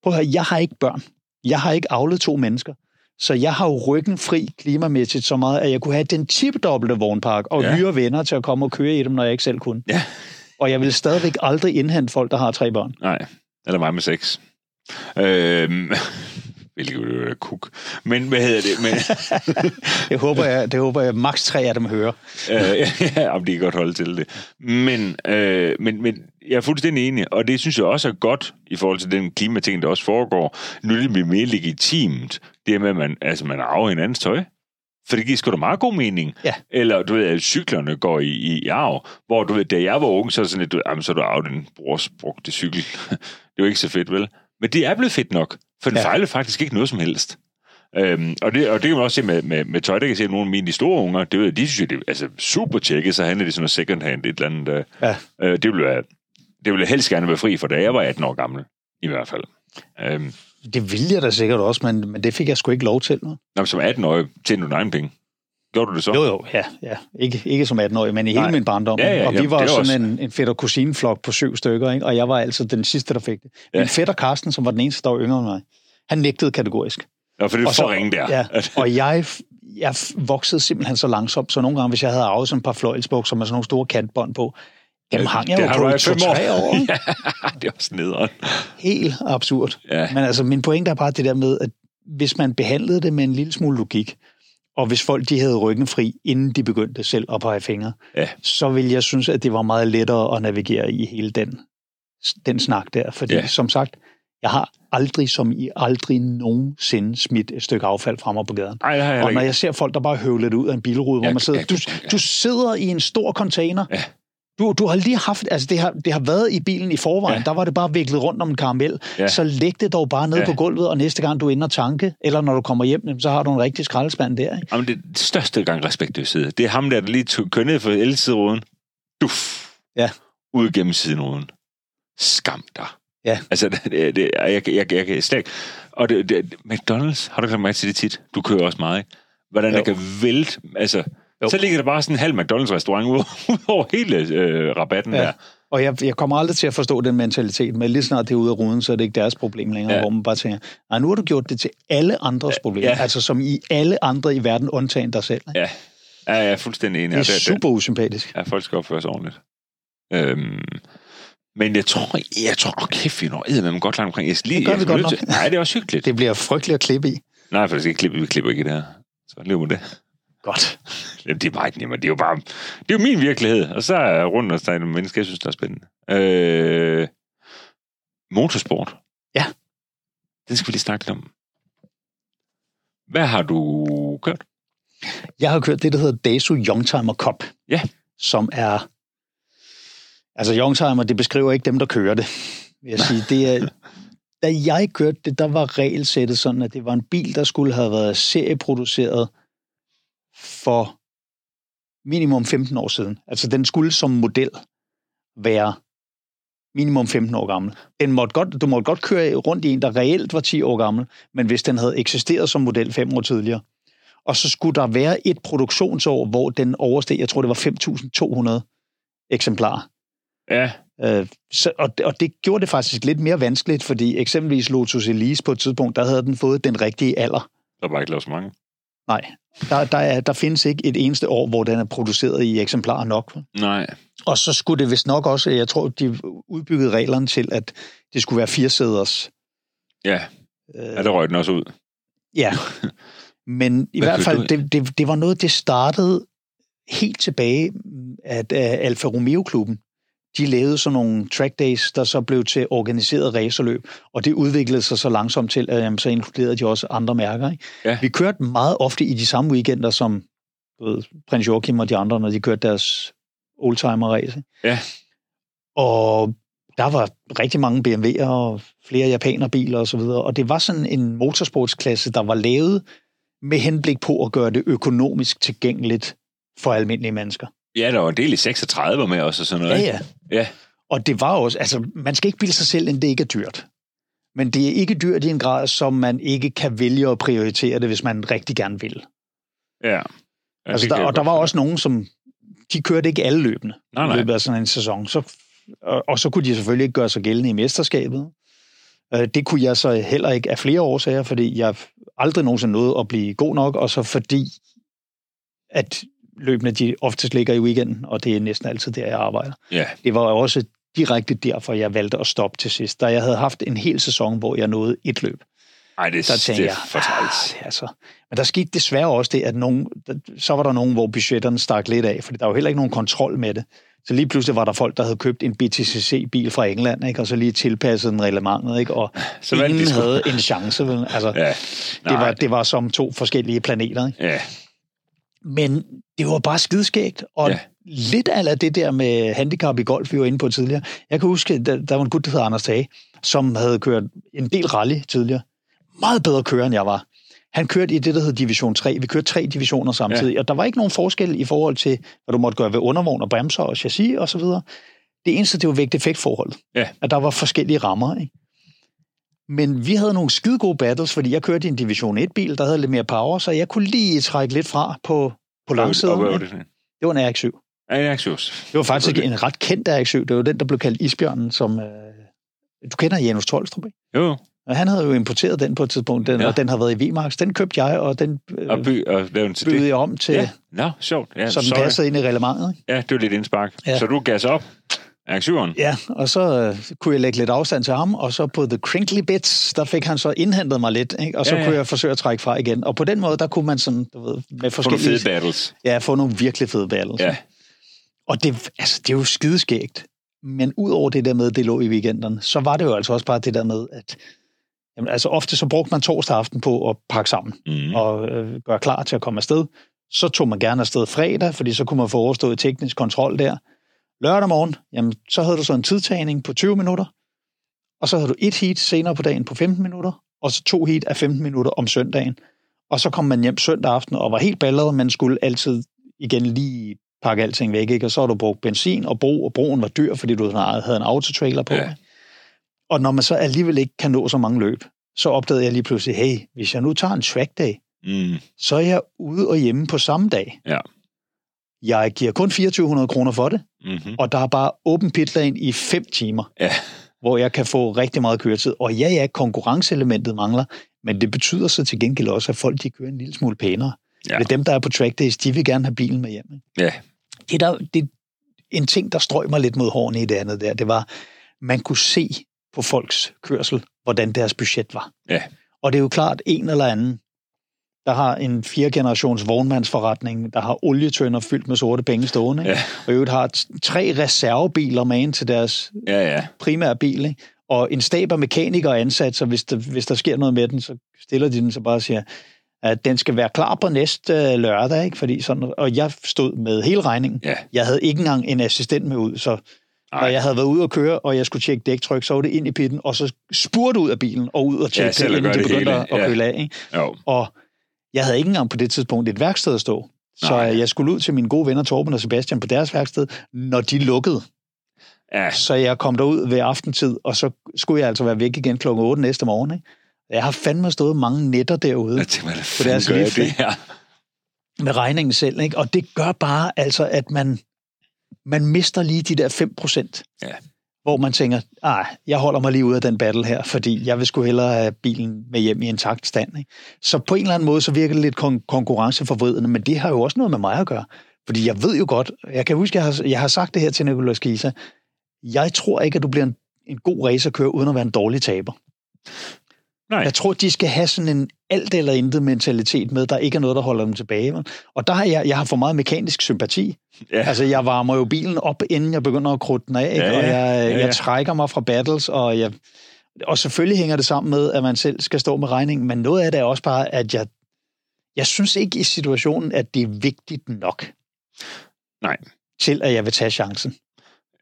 prøv at høre, jeg har ikke børn. Jeg har ikke avlet to mennesker. Så jeg har jo ryggen fri klimamæssigt så meget, at jeg kunne have den tipdobbelte vognpark og Ja. hyre venner til at komme og køre i dem, når jeg ikke selv kunne. Ja. Og jeg vil stadigvæk aldrig indhente folk, der har tre børn. nej, eller mig med sex. Øhm, hvilket jo er kuk. Men hvad hedder det? Men, Det håber jeg, det håber jeg maks tre af dem hører. øh, ja, om de kan godt holde til det. Men, øh, men, men jeg er fuldstændig enig, og det synes jeg også er godt i forhold til den klimating, der også foregår. Nu er det mere legitimt, det med, at man, altså, man arver hinandens tøj. For det giver sgu da meget god mening. Ja. Eller, du ved, at cyklerne går i, i, i arv, hvor du ved, da jeg var ung, så er sådan lidt, du, jamen, så er du arvet din brors brugte cykel. det er jo ikke så fedt, vel? Men det er blevet fedt nok, for den ja. Fejler faktisk ikke noget som helst. Øhm, og, det, og det kan man også se med, med, med tøj, der kan se, at nogle af mine store unger, det, ved, de synes jo, det er altså, super tjekket, så handler det sådan noget second hand, et eller andet. Øh, Ja. øh, det, ville være, det ville jeg helst gerne være fri for, da jeg var 18 år gammel, i hvert fald. Øhm, Det ville jeg da sikkert også, men, men det fik jeg sgu ikke lov til. Nu. når som 18 år tjente du dine penge. Gjorde du det så? Jo, jo, ja. ja. Ikke, ikke som 18-årig, men i hele Nej. min barndom. Ja, ja, og vi jamen, var sådan også- en, en fætter kusineflok på syv stykker, ikke? og jeg var altså den sidste, der fik det. Min Ja. fætter Karsten, som var den eneste, der var yngre end mig, han nægtede kategorisk. Ja, for det Og for ringe der. Ja, og jeg, jeg voksede simpelthen så langsomt, så nogle gange, hvis jeg havde arvet sådan et par fløjelsbukser med sådan nogle store kantbånd på, dem hang jeg Det jo har på i i fem år. ja, det er også nederen. Helt absurd. Ja. Men altså, min pointe er bare det der med, at hvis man behandlede det med en lille smule logik, og hvis folk de havde ryggen fri, inden de begyndte selv at pege fingre, Ja. så ville jeg synes, at det var meget lettere at navigere i hele den, den snak der. Fordi Ja. som sagt, jeg har aldrig som i aldrig nogensinde smidt et stykke affald frem og på gaden. Nej, har jeg Og når jeg ser folk, der bare høvler det ud af en bilrude, hvor Ja, man sidder, ja, du, du sidder i en stor container, Ja. Du, du har lige haft, altså det har, det har været i bilen i forvejen, Ja. der var det bare viklet rundt om en karamel, Ja. så læg det dog bare ned Ja. på gulvet, og næste gang du er inde og tanke, eller når du kommer hjem, så har du en rigtig skraldespand der. Ikke? Jamen, det største gang respektløshed, det er ham der, der lige tog kører ned for elsideruden. Duf. Ja. Ud gennem sideruden. Skam dig. Ja. Altså, det, det, jeg, jeg, jeg, kan slet ikke... Og det, det, McDonald's, har du kommet med til det tit? Du kører også meget, ikke? Hvordan Jo. der kan vælte... Altså, Jo. så ligger der bare sådan en halv McDonald's-restaurant ud, over hele øh, rabatten Ja. ja. der. Og jeg, jeg kommer aldrig til at forstå den mentalitet, men lige snart det er ude af ruden, så er det ikke deres problem længere, ja. Ja. hvor man bare tænker, nej, nu har du gjort det til alle andres problem, Ja. altså som i alle andre i verden, undtagen dig selv. Ikke? Ja, ja jeg er fuldstændig enig. Det er Ja, super usympatisk. Ja, folk skal opføre sig ordentligt. Øhm, men jeg tror, jeg tror, oh, kæft, vi når eddermame godt langt omkring. Jeg lige, Det gør jeg vi godt nok. til- Nej, det er også hyggeligt. Det bliver frygteligt at klippe i. Nej, for det skal ikke klippe, vi klipper ikke i det her. Så lev med det. Godt. Det er meget nemmere. Det er jo bare, det er jo min virkelighed. Og så er rundt og snakke med mennesker, jeg synes, der er spændende. Øh, motorsport. Ja. Den skal vi lige snakke lidt om. Hvad har du kørt? Jeg har kørt det, der hedder Dasu Youngtimer Cup. Ja. Som er... Altså, Youngtimer, det beskriver ikke dem, der kører det. Vil jeg sige. Det er, da jeg kørte det, der var regelsættet sådan, at det var en bil, der skulle have været serieproduceret for minimum 15 år siden. Altså, den skulle som model være minimum 15 år gammel. Den måtte godt, du måtte godt køre rundt i en, der reelt var 10 år gammel, men hvis den havde eksisteret som model 5 år tidligere, og så skulle der være et produktionsår, hvor den oversteg, jeg tror det var 5.200 eksemplarer. Ja. Øh, så, og, og det gjorde det faktisk lidt mere vanskeligt, fordi eksempelvis Lotus Elise på et tidspunkt, der havde den fået den rigtige alder. Der var ikke lavet så mange. Nej, der, der, er, der findes ikke et eneste år, hvor den er produceret i eksemplarer nok. Nej. Og så skulle det vist nok også, jeg tror, de udbyggede reglerne til, at det skulle være firesæders. Ja, Øh, ja der røg den også ud. Ja, men i hvert fald, det, det, det var noget, det startede helt tilbage, at uh, Alfa Romeo-klubben, de lavede sådan nogle track days, der så blev til organiseret racerløb, og det udviklede sig så langsomt til, at jamen, så inkluderede de også andre mærker. Ikke? Ja. Vi kørte meget ofte i de samme weekender, som ved, prins Joachim og de andre, når de kørte deres oldtimer-race. Ja. Og der var rigtig mange BMW'er og flere japanerbiler og så videre, og det var sådan en motorsportsklasse, der var lavet med henblik på at gøre det økonomisk tilgængeligt for almindelige mennesker. Ja, der var en del i 36 med også og sådan noget. Ja, ja. Ja. Og det var også, altså man skal ikke bilde sig selv, at det ikke er dyrt. Men det er ikke dyrt i en grad, som man ikke kan vælge at prioritere det, hvis man rigtig gerne vil. Ja. ja altså, der, og der var også nogen, som de kørte ikke alle løbende Nej, i nej. løbet af sådan en sæson. Så, og, og så kunne de selvfølgelig ikke gøre sig gældende i mesterskabet. Øh, Det kunne jeg så heller ikke af flere årsager, fordi jeg aldrig nogensinde nåede at blive god nok, og så fordi, at løbende de oftest ligger i weekenden, og det er næsten altid der, jeg arbejder. Ja, Det var også direkte derfor, jeg valgte at stoppe til sidst. Da jeg havde haft en hel sæson, hvor jeg nåede et løb, Ej, det, der det tænkte er jeg, for træls. ah, altså. Men der skete desværre også det, at nogen, der, så var der nogen, hvor budgetterne stak lidt af, fordi der var heller ikke nogen kontrol med det. Så lige pludselig var der folk, der havde købt en BTCC-bil fra England, ikke? og så lige tilpasset den reglementet, ikke? og Så de ingen sgu. havde en chance. Vel? Altså, Ja, det, var, det var som to forskellige planeter. Ikke? ja, Men det var bare skideskægt, og Ja. lidt af det der med handicap i golf, vi var inde på tidligere. Jeg kan huske, der, der var en gut, der hedder Anders Tage, som havde kørt en del rally tidligere. Meget bedre kører, end jeg var. Han kørte i det, der hed Division 3. Vi kørte tre divisioner samtidig, ja. og der var ikke nogen forskel i forhold til, hvad du måtte gøre ved undervogn og bremser og chassis og så videre. Det eneste, det var vægt-effekt-forhold. Ja. At der var forskellige rammer, ikke? Men vi havde nogle skide gode battles, fordi jeg kørte i en Division 1-bil, der havde lidt mere power, så jeg kunne lige trække lidt fra på på langsiden. Og hvad var det? Det var en RX-7. Ja, Axios. Det var faktisk en ret kendt RX-7. Det var den, der blev kaldt Isbjørnen, som... Øh, du kender Janus Tolstrup, ikke? Jo, Og han havde jo importeret den på et tidspunkt, den, Ja. og den har været i VMAX. Den købte jeg, og den øh, og, by, og den til byggede det. jeg om til, Ja, nå, sjovt. Ja, så den sorry. passede ind i reglementet. Ikke? Ja, det var lidt indspark. Ja. Så du gas op. Axion. Ja, og så øh, kunne jeg lægge lidt afstand til ham, og så på The Crinkly Bits, der fik han så indhentet mig lidt, ikke? og så Ja, ja, kunne jeg forsøge at trække fra igen. Og på den måde, der kunne man sådan, du ved, med For nogle forskellige... fede battles. Ja, få nogle virkelig fede battles. Ja. Og det, altså, det er jo skideskægt. Men udover det der med, det lå i weekenderne, så var det jo altså også bare det der med, at jamen, altså, ofte så brugte man torsdag aften på at pakke sammen Mm. og øh, gøre klar til at komme afsted. Så tog man gerne afsted fredag, fordi så kunne man få overstået teknisk kontrol der. Lørdag morgen, jamen, så havde du så en tidtagning på 20 minutter, og så havde du et heat senere på dagen på 15 minutter, og så to heat af 15 minutter om søndagen. Og så kom man hjem søndag aften og var helt balleret, men skulle altid igen lige pakke alting væk, ikke? og så har du brugt benzin og bro, og broen var dyr, fordi du havde en autotrailer på. Ja. Og når man så alligevel ikke kan nå så mange løb, så opdagede jeg lige pludselig, hey, hvis jeg nu tager en track day, Mm. så er jeg ude og hjemme på samme dag. Ja. Jeg giver kun 2400 kroner for det, Mm-hmm. og der er bare åben pitlane i 5 timer, Ja. hvor jeg kan få rigtig meget køretid. Og ja, ja, konkurrenceelementet mangler, men det betyder så til gengæld også, at folk de kører en lille smule pænere. Ja. Ja. Ved dem, der er på track days, de vil gerne have bilen med hjem. ikke? Ja. Det, er der, det en ting, der strøg mig lidt mod hårene i det andet der, det var, man kunne se på folks kørsel, hvordan deres budget var. Ja. Og det er jo klart, en eller anden, der har en fire generations vognmandsforretning, der har olietønder fyldt med sorte penge stående? Ja. og i øvrigt har tre reservebiler med ind til deres Ja, ja. primære bil, ikke? og en stab af mekanikere ansat, så hvis der, hvis der sker noget med den, så stiller de den så bare og siger, at den skal være klar på næste øh, lørdag, ikke? Fordi sådan, og jeg stod med hele regningen. Ja. Jeg havde ikke engang en assistent med ud, så når Ej. jeg havde været ude og køre, og jeg skulle tjekke dæktryk, så var det ind i pitten, og så spurgte ud af bilen og ud og tjekke Ja, at inden det begyndte hele. at Ja. køle af. Ikke? Jo. Og jeg havde ikke engang på det tidspunkt et værksted at stå. Så Nej. jeg skulle ud til mine gode venner Torben og Sebastian på deres værksted, når de lukkede. Ja. Så jeg kom derud ved aftentid, og så skulle jeg altså være væk igen klokken 8 næste morgen. Ikke? Jeg har fandme stået mange nætter derude Jeg tænker, hvad er så gør lige det her? med regningen selv. Ikke? Og det gør bare altså, at man, man mister lige de der 5 procent. Ja. Hvor man tænker, ah, jeg holder mig lige ud af den battle her, fordi jeg vil sgu hellere have bilen med hjem i en takt stand. Ikke? Så på en eller anden måde, så virker det lidt kon- konkurrenceforvridende, men det har jo også noget med mig at gøre. Fordi jeg ved jo godt, jeg kan huske, jeg har, jeg har sagt det her til Nicolas Gisa, jeg tror ikke, at du bliver en, en god racerkører, uden at være en dårlig taber. Nej. Jeg tror, de skal have sådan en alt eller intet mentalitet med, der ikke er noget, der holder dem tilbage. vel? Og der har jeg, jeg har for meget mekanisk sympati. Ja. Altså, jeg varmer jo bilen op, inden jeg begynder at krudte den af, ikke? Ja, ja. og jeg, Ja, ja. jeg trækker mig fra battles, og jeg... Og selvfølgelig hænger det sammen med, at man selv skal stå med regningen, men noget af det er også bare, at jeg, jeg synes ikke i situationen, at det er vigtigt nok. Nej. Til, at jeg vil tage chancen.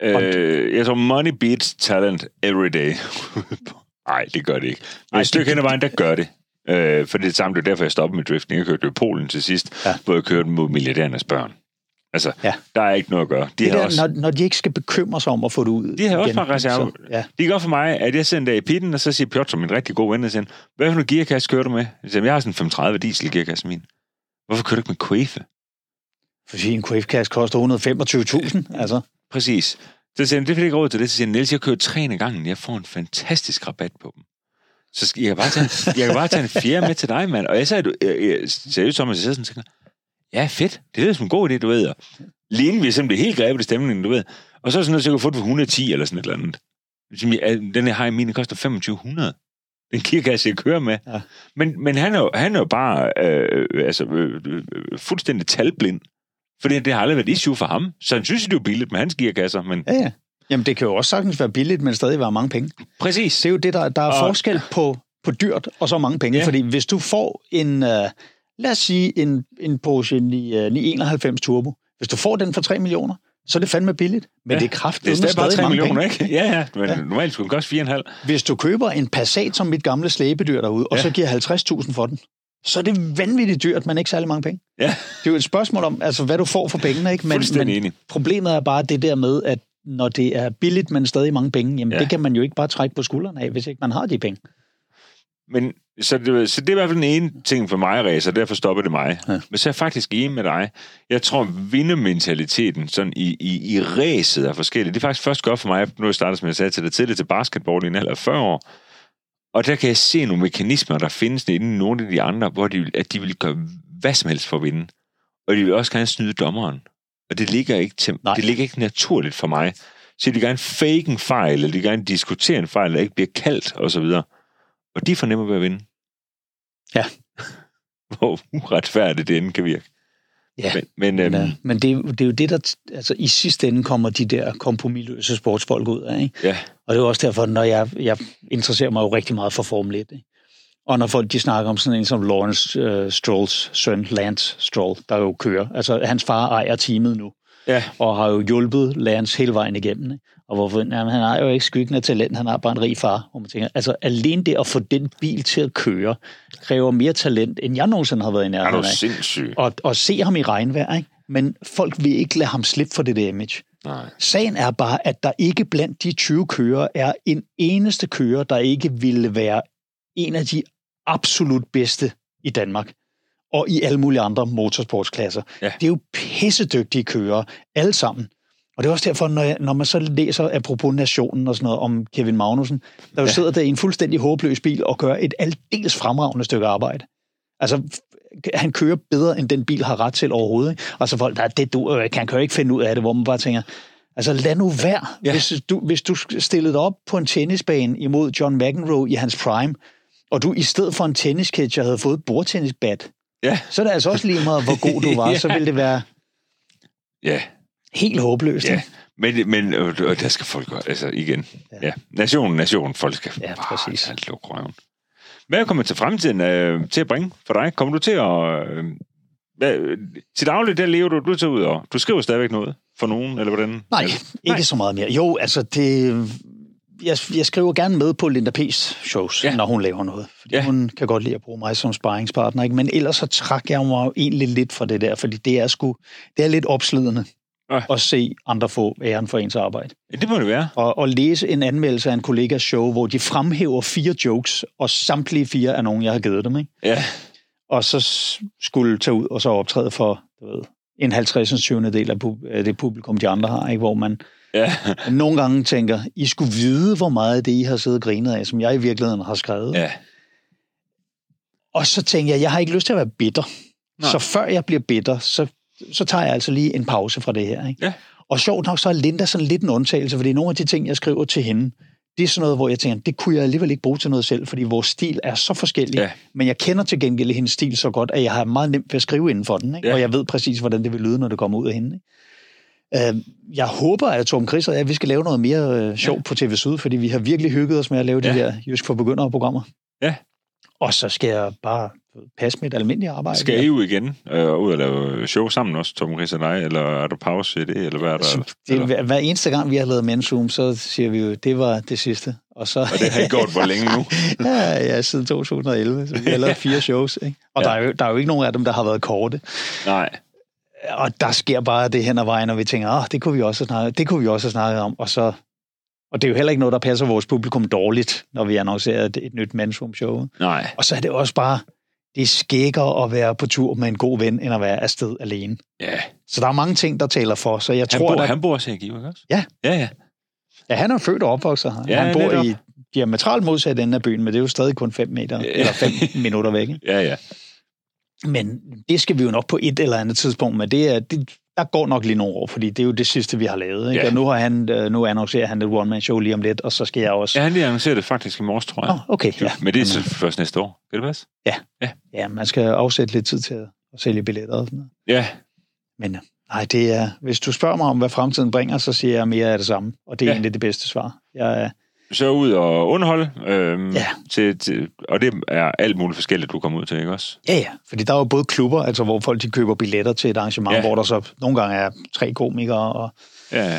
Øh, jeg tror, money beats talent every day. Nej, det gør det ikke. Men Ej, et stykke hen ad vejen, der gør det. Øh, for det er samme, det er derfor, jeg stoppede med drifting. Jeg kørte i Polen til sidst, Ja. hvor jeg kørte mod milliardærernes børn. Altså, Ja. der er ikke noget at gøre. De, Det der, også, når, når de ikke skal bekymre sig om at få det ud De har også bare reserve. så- Ja. det gør for mig, at jeg sender der i pitten, og så siger Piotr, min rigtig gode ven, siger, hvad for en gearkasse kører du med? Jeg siger, jeg har sådan en 35 diesel gearkasse min. Hvorfor kører du ikke med Quafe? Fordi en Quave-kasse koster 125.000, altså. Præcis. Så siger han, det fik jeg ikke råd til det. Så siger han, Niels, jeg kører træne gangen. Jeg får en fantastisk rabat på dem. Så skal, jeg, kan bare tage, jeg kan bare tage en fjerde med til dig, mand. Og jeg sagde, du, jeg, jeg, seriøst som jeg sidder sådan, og tænker, ja, fedt. Det lyder som en god idé, du ved. Og lige inden vi simpelthen helt grebet i stemningen, du ved. Og så er sådan noget, så jeg kan få det for 110 eller sådan et eller andet. Den her har i mine koster 2500. Den gearkasse, jeg kører med. Ja. Men, men han, er jo, han er jo bare øh, altså, øh, øh, fuldstændig talblind. Fordi det har aldrig været et issue for ham. Så han synes, det er jo billigt med hans gearkasser. Men Ja, ja. Jamen, det kan jo også sagtens være billigt, men stadig være mange penge. præcis. Det er jo det, der, der er Og- forskel på, på dyrt og så mange penge. Ja. Fordi hvis du får en, uh, lad os sige, en, en Porsche 9, uh, 991 Turbo, hvis du får den for 3 millioner, så er det fandme billigt. Men Ja. det er Det er kraftigt bare 3 mange millioner, penge. ikke? Ja, ja. Men Ja. normalt skulle den koste 4,5. Hvis du køber en Passat som mit gamle slæbedyr derude, og Ja. så giver 50.000 for den, så er det vanvittigt dyrt, men ikke særlig mange penge. Ja, Det er jo et spørgsmål om, altså, hvad du får for pengene, ikke? Men, men enig. problemet er bare det der med, at når det er billigt, men stadig mange penge, jamen Ja. det kan man jo ikke bare trække på skuldrene af, hvis ikke man har de penge. Men så, det, så det er i hvert fald den ene ting for mig, Ræs, og derfor stopper det mig. Ja. Men så er jeg faktisk enig med dig. Jeg tror, vindermentaliteten sådan i, i, i ræset er forskellig. Det er faktisk først godt for mig, nu jeg startet, som jeg sagde til dig tidligere, til basketball i en alder af 40 år. Og der kan jeg se nogle mekanismer, der findes i nogle af de andre, hvor de, at de vil gøre hvad som helst for at vinde. Og de vil også gerne snyde dommeren. Og det ligger ikke, til, Nej. det ligger ikke naturligt for mig. Så de gerne fake en fejl, eller de gerne diskutere en fejl, der ikke bliver kaldt, og så videre. Og de fornemmer ved at vinde. Ja. Hvor uretfærdigt det end kan virke. Ja. Men, men øhm, Ja, men det, er jo- det er jo det, der altså, i sidste ende kommer de der kompromilløse sportsfolk ud af. Ikke? ja, Og det er jo også derfor, når jeg, jeg interesserer mig jo rigtig meget for Formel 1. Ikke? Og når folk de snakker om sådan en som Lawrence uh, Strolls søn, Lance Stroll, der jo kører. Altså, hans far ejer teamet nu, ja, og har jo hjulpet Lance hele vejen igennem. Ikke? Og hvorfor? Jamen, han har jo ikke skyggen af talent, han har bare en rig far. Hvor man tænker, altså, alene det at få den bil til at køre, kræver mere talent, end jeg nogensinde har været i er nærheden af sindssyg? og, og se ham i regnvejr, ikke? men folk vil ikke lade ham slippe for det der image. Nej. Sagen er bare, at der ikke blandt de 20 kører er en eneste kører, der ikke ville være en af de absolut bedste i Danmark. Og i alle mulige andre motorsportsklasser. Ja. Det er jo pissedygtige kører, alle sammen. Og det er også derfor, når, jeg, når man så læser, apropos nationen og sådan noget, om Kevin Magnussen, der jo Ja. sidder der i en fuldstændig håbløs bil og gør et aldeles fremragende stykke arbejde. Altså, han kører bedre, end den bil har ret til overhovedet. Ikke? Og så folk, der, det du, øh, kan, jo ikke finde ud af det, hvor man bare tænker, altså lad nu være. Ja. Ja. Hvis, du, hvis du stillede dig op på en tennisbane imod John McEnroe i hans prime, og du i stedet for en tennisketcher havde fået et bordtennisbat, Ja, så er det altså også lige meget, hvor god du var. Ja. Så ville det være ja, helt håbløst. ja. Men, men øh, øh, der skal folk gøre, altså igen. Ja. Ja. ja. Nation, folk skal Ja, bare præcis. tage lukke røven. Hvad kommer til fremtiden øh, til at bringe for dig? Kommer du til at... Øh, hvad, til dagligt, der lever du, du tager ud og... Du skriver stadigvæk noget for nogen, eller hvordan? Nej, ikke Nej. så meget mere. Jo, altså det... Jeg, jeg skriver gerne med på Linda P's shows, Ja. når hun laver noget. Fordi Ja. hun kan godt lide at bruge mig som sparringspartner. Ikke? Men ellers så trækker jeg mig jo egentlig lidt for det der, fordi det er sgu, det er lidt opslidende Ja. at se andre få æren for ens arbejde. Ja, det må det være. Og, og læse en anmeldelse af en kollegas show, hvor de fremhæver fire jokes, og samtlige fire er nogen, jeg har givet dem. Ikke? Ja, og så skulle tage ud og så optræde for du ved, en 50. 20. del af af det publikum, de andre har, ikke? hvor man ja, nogle gange tænker, I skulle vide, hvor meget af det, I har siddet og grinet af, som jeg i virkeligheden har skrevet. ja. Og så tænker jeg, jeg har ikke lyst til at være bitter. Nej. Så før jeg bliver bitter, så, så tager jeg altså lige en pause fra det her. Ikke? Ja. Og sjovt nok, så er Linda sådan lidt en undtagelse, fordi nogle af de ting, jeg skriver til hende, det er sådan noget, hvor jeg tænker, det kunne jeg alligevel ikke bruge til noget selv, fordi vores stil er så forskellig. Ja. Men jeg kender til gengæld hendes stil så godt, at jeg har meget nemt ved at skrive inden for den. Ikke? Ja. Og jeg ved præcis, hvordan det vil lyde, når det kommer ud af hende. Ikke? Øh, jeg håber, at Tom Chris og jeg, vi skal lave noget mere øh, sjovt ja. på TV Syd, fordi vi har virkelig hygget os med at lave ja. De der Jysk for Begyndere-programmer. Ja. Og så skal jeg bare passe mit almindelige arbejde. Skal I jo igen øh, ud og lave show sammen også, Tom Chris og dig, eller er der pause i det, eller hvad er der? Så eller? det, hver, hver eneste gang, vi har lavet Menzoom, så siger vi jo, det var det sidste. Og, så, Og det har I gjort hvor længe nu? ja, ja, siden 2011. Så vi har lavet fire shows. Ikke? Og ja. der, er jo, der er jo ikke nogen af dem, der har været korte. Nej. Og der sker bare det hen ad vejen, og vi tænker, ah, det kunne vi også have snakket, det kunne vi også have snakket om. Og, så, og det er jo heller ikke noget, der passer vores publikum dårligt, når vi annoncerer et, et nyt Menzoom-show. Nej. Og så er det også bare, det er skækkere at være på tur med en god ven, end at være afsted alene. Ja. Så der er mange ting, der taler for. Så jeg Han tror, bor, der, han bor også i også? Ja. Ja, ja. Ja, han er født og opvokset her. Ja, Ja, han bor netop. i diametralt modsat ende af byen, men det er jo stadig kun 5 meter, Ja. eller 5 minutter væk. Ikke? Ja, ja. Men det skal vi jo nok på et eller andet tidspunkt, men det er, det, der går nok lige nogle år, fordi det er jo det sidste, vi har lavet. Ikke? Ja. Og nu, har han, øh, nu annoncerer han et one-man-show lige om lidt, og så skal jeg også... Ja, han lige annoncerede det faktisk i morges, tror jeg. Nå, okay, ja. Men det er så først næste år. Kan det passe? Ja, man skal afsætte lidt tid til at, sælge billetter og sådan noget. Ja. Men øh, nej, det er... Hvis du spørger mig om, hvad fremtiden bringer, så siger jeg mere af det samme. Og det er Ja. ja. egentlig det bedste svar. Jeg, er- Så ud og underholde. Øhm, Ja. til, til, og det er alt muligt forskelligt, du kommer ud til, ikke også? Ja, ja, fordi der er jo både klubber, altså hvor folk de køber billetter til et arrangement, Ja. hvor der så nogle gange er tre komikere, og, Ja,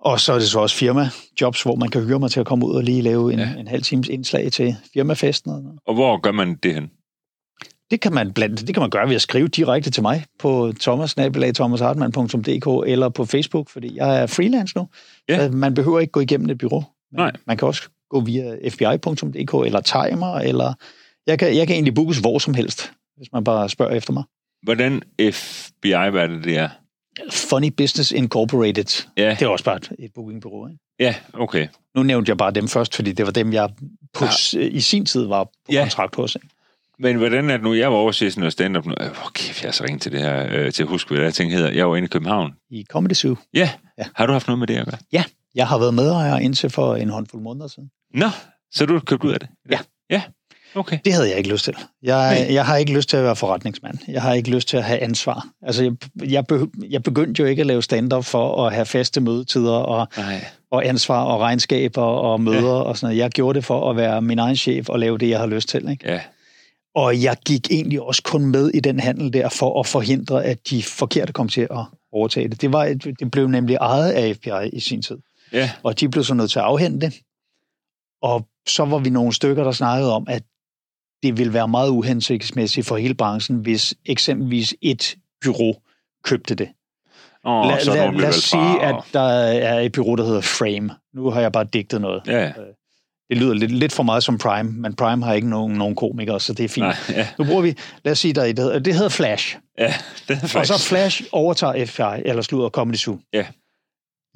og så er det så også firma-jobs, hvor man kan hyre mig til at komme ud og lige lave en, Ja. en halv times indslag til firmafesten. Og noget. og hvor gør man det hen? det, kan man blandt, det kan man gøre ved at skrive direkte til mig på thomas eller på Facebook, fordi jeg er freelance nu. Så man behøver ikke gå igennem et bureau. Men Nej. Man kan også gå via fbi.dk eller Timer, eller Jeg kan, jeg kan egentlig bookes hvor som helst, hvis man bare spørger efter mig. Hvordan FBI, hvad er det, det er? Funny Business Incorporated. Ja, Det er også bare et, et bookingbureau. Ikke? ja, okay. Nu nævnte jeg bare dem først, fordi det var dem, jeg på, ja. i sin tid var på Ja. kontrakt hos. Ikke? Men hvordan er det nu? Jeg var over til sådan noget stand-up nu. Øh, Hvor kæft, jeg så ringe til det her, øh, til at huske, hvad det er, ting hedder. Jeg var inde i København. I Comedy Zoo. Ja. Ja. Har du haft noget med det at gøre? Jeg har været medejer indtil for en håndfuld måneder siden. Nå, så du købt ud af det? Ja. Ja, okay. Det havde jeg ikke lyst til. Jeg, Nej. jeg har ikke lyst til at være forretningsmand. Jeg har ikke lyst til at have ansvar. Altså, jeg, jeg, be, jeg begyndte jo ikke at lave stand-up for at have faste mødetider og, Nej. og ansvar og regnskaber og møder ja. og sådan noget. Jeg gjorde det for at være min egen chef og lave det, jeg har lyst til. Ikke? Ja, Og jeg gik egentlig også kun med i den handel der for at forhindre, at de forkerte kom til at overtage det. Det, var et, det blev nemlig ejet af FBI i sin tid. Ja, Og de blev så nødt til at afhente det. Og så var vi nogle stykker, der snakkede om, at det ville være meget uhensigtsmæssigt for hele branchen, hvis eksempelvis et bureau købte det. Åh, lad så er lad, os sige, at der er et bureau, der hedder Frame. Nu har jeg bare digtet noget. Ja, Det lyder lidt, lidt for meget som Prime, men Prime har ikke nogen, nogen komikere, så det er fint. nej, ja, Nu bruger vi, lad os sige, der er et, der hedder- det hedder Flash. ja, det er Og faktisk... så Flash overtager FBI, eller slutter Comedy Zoo. Ja.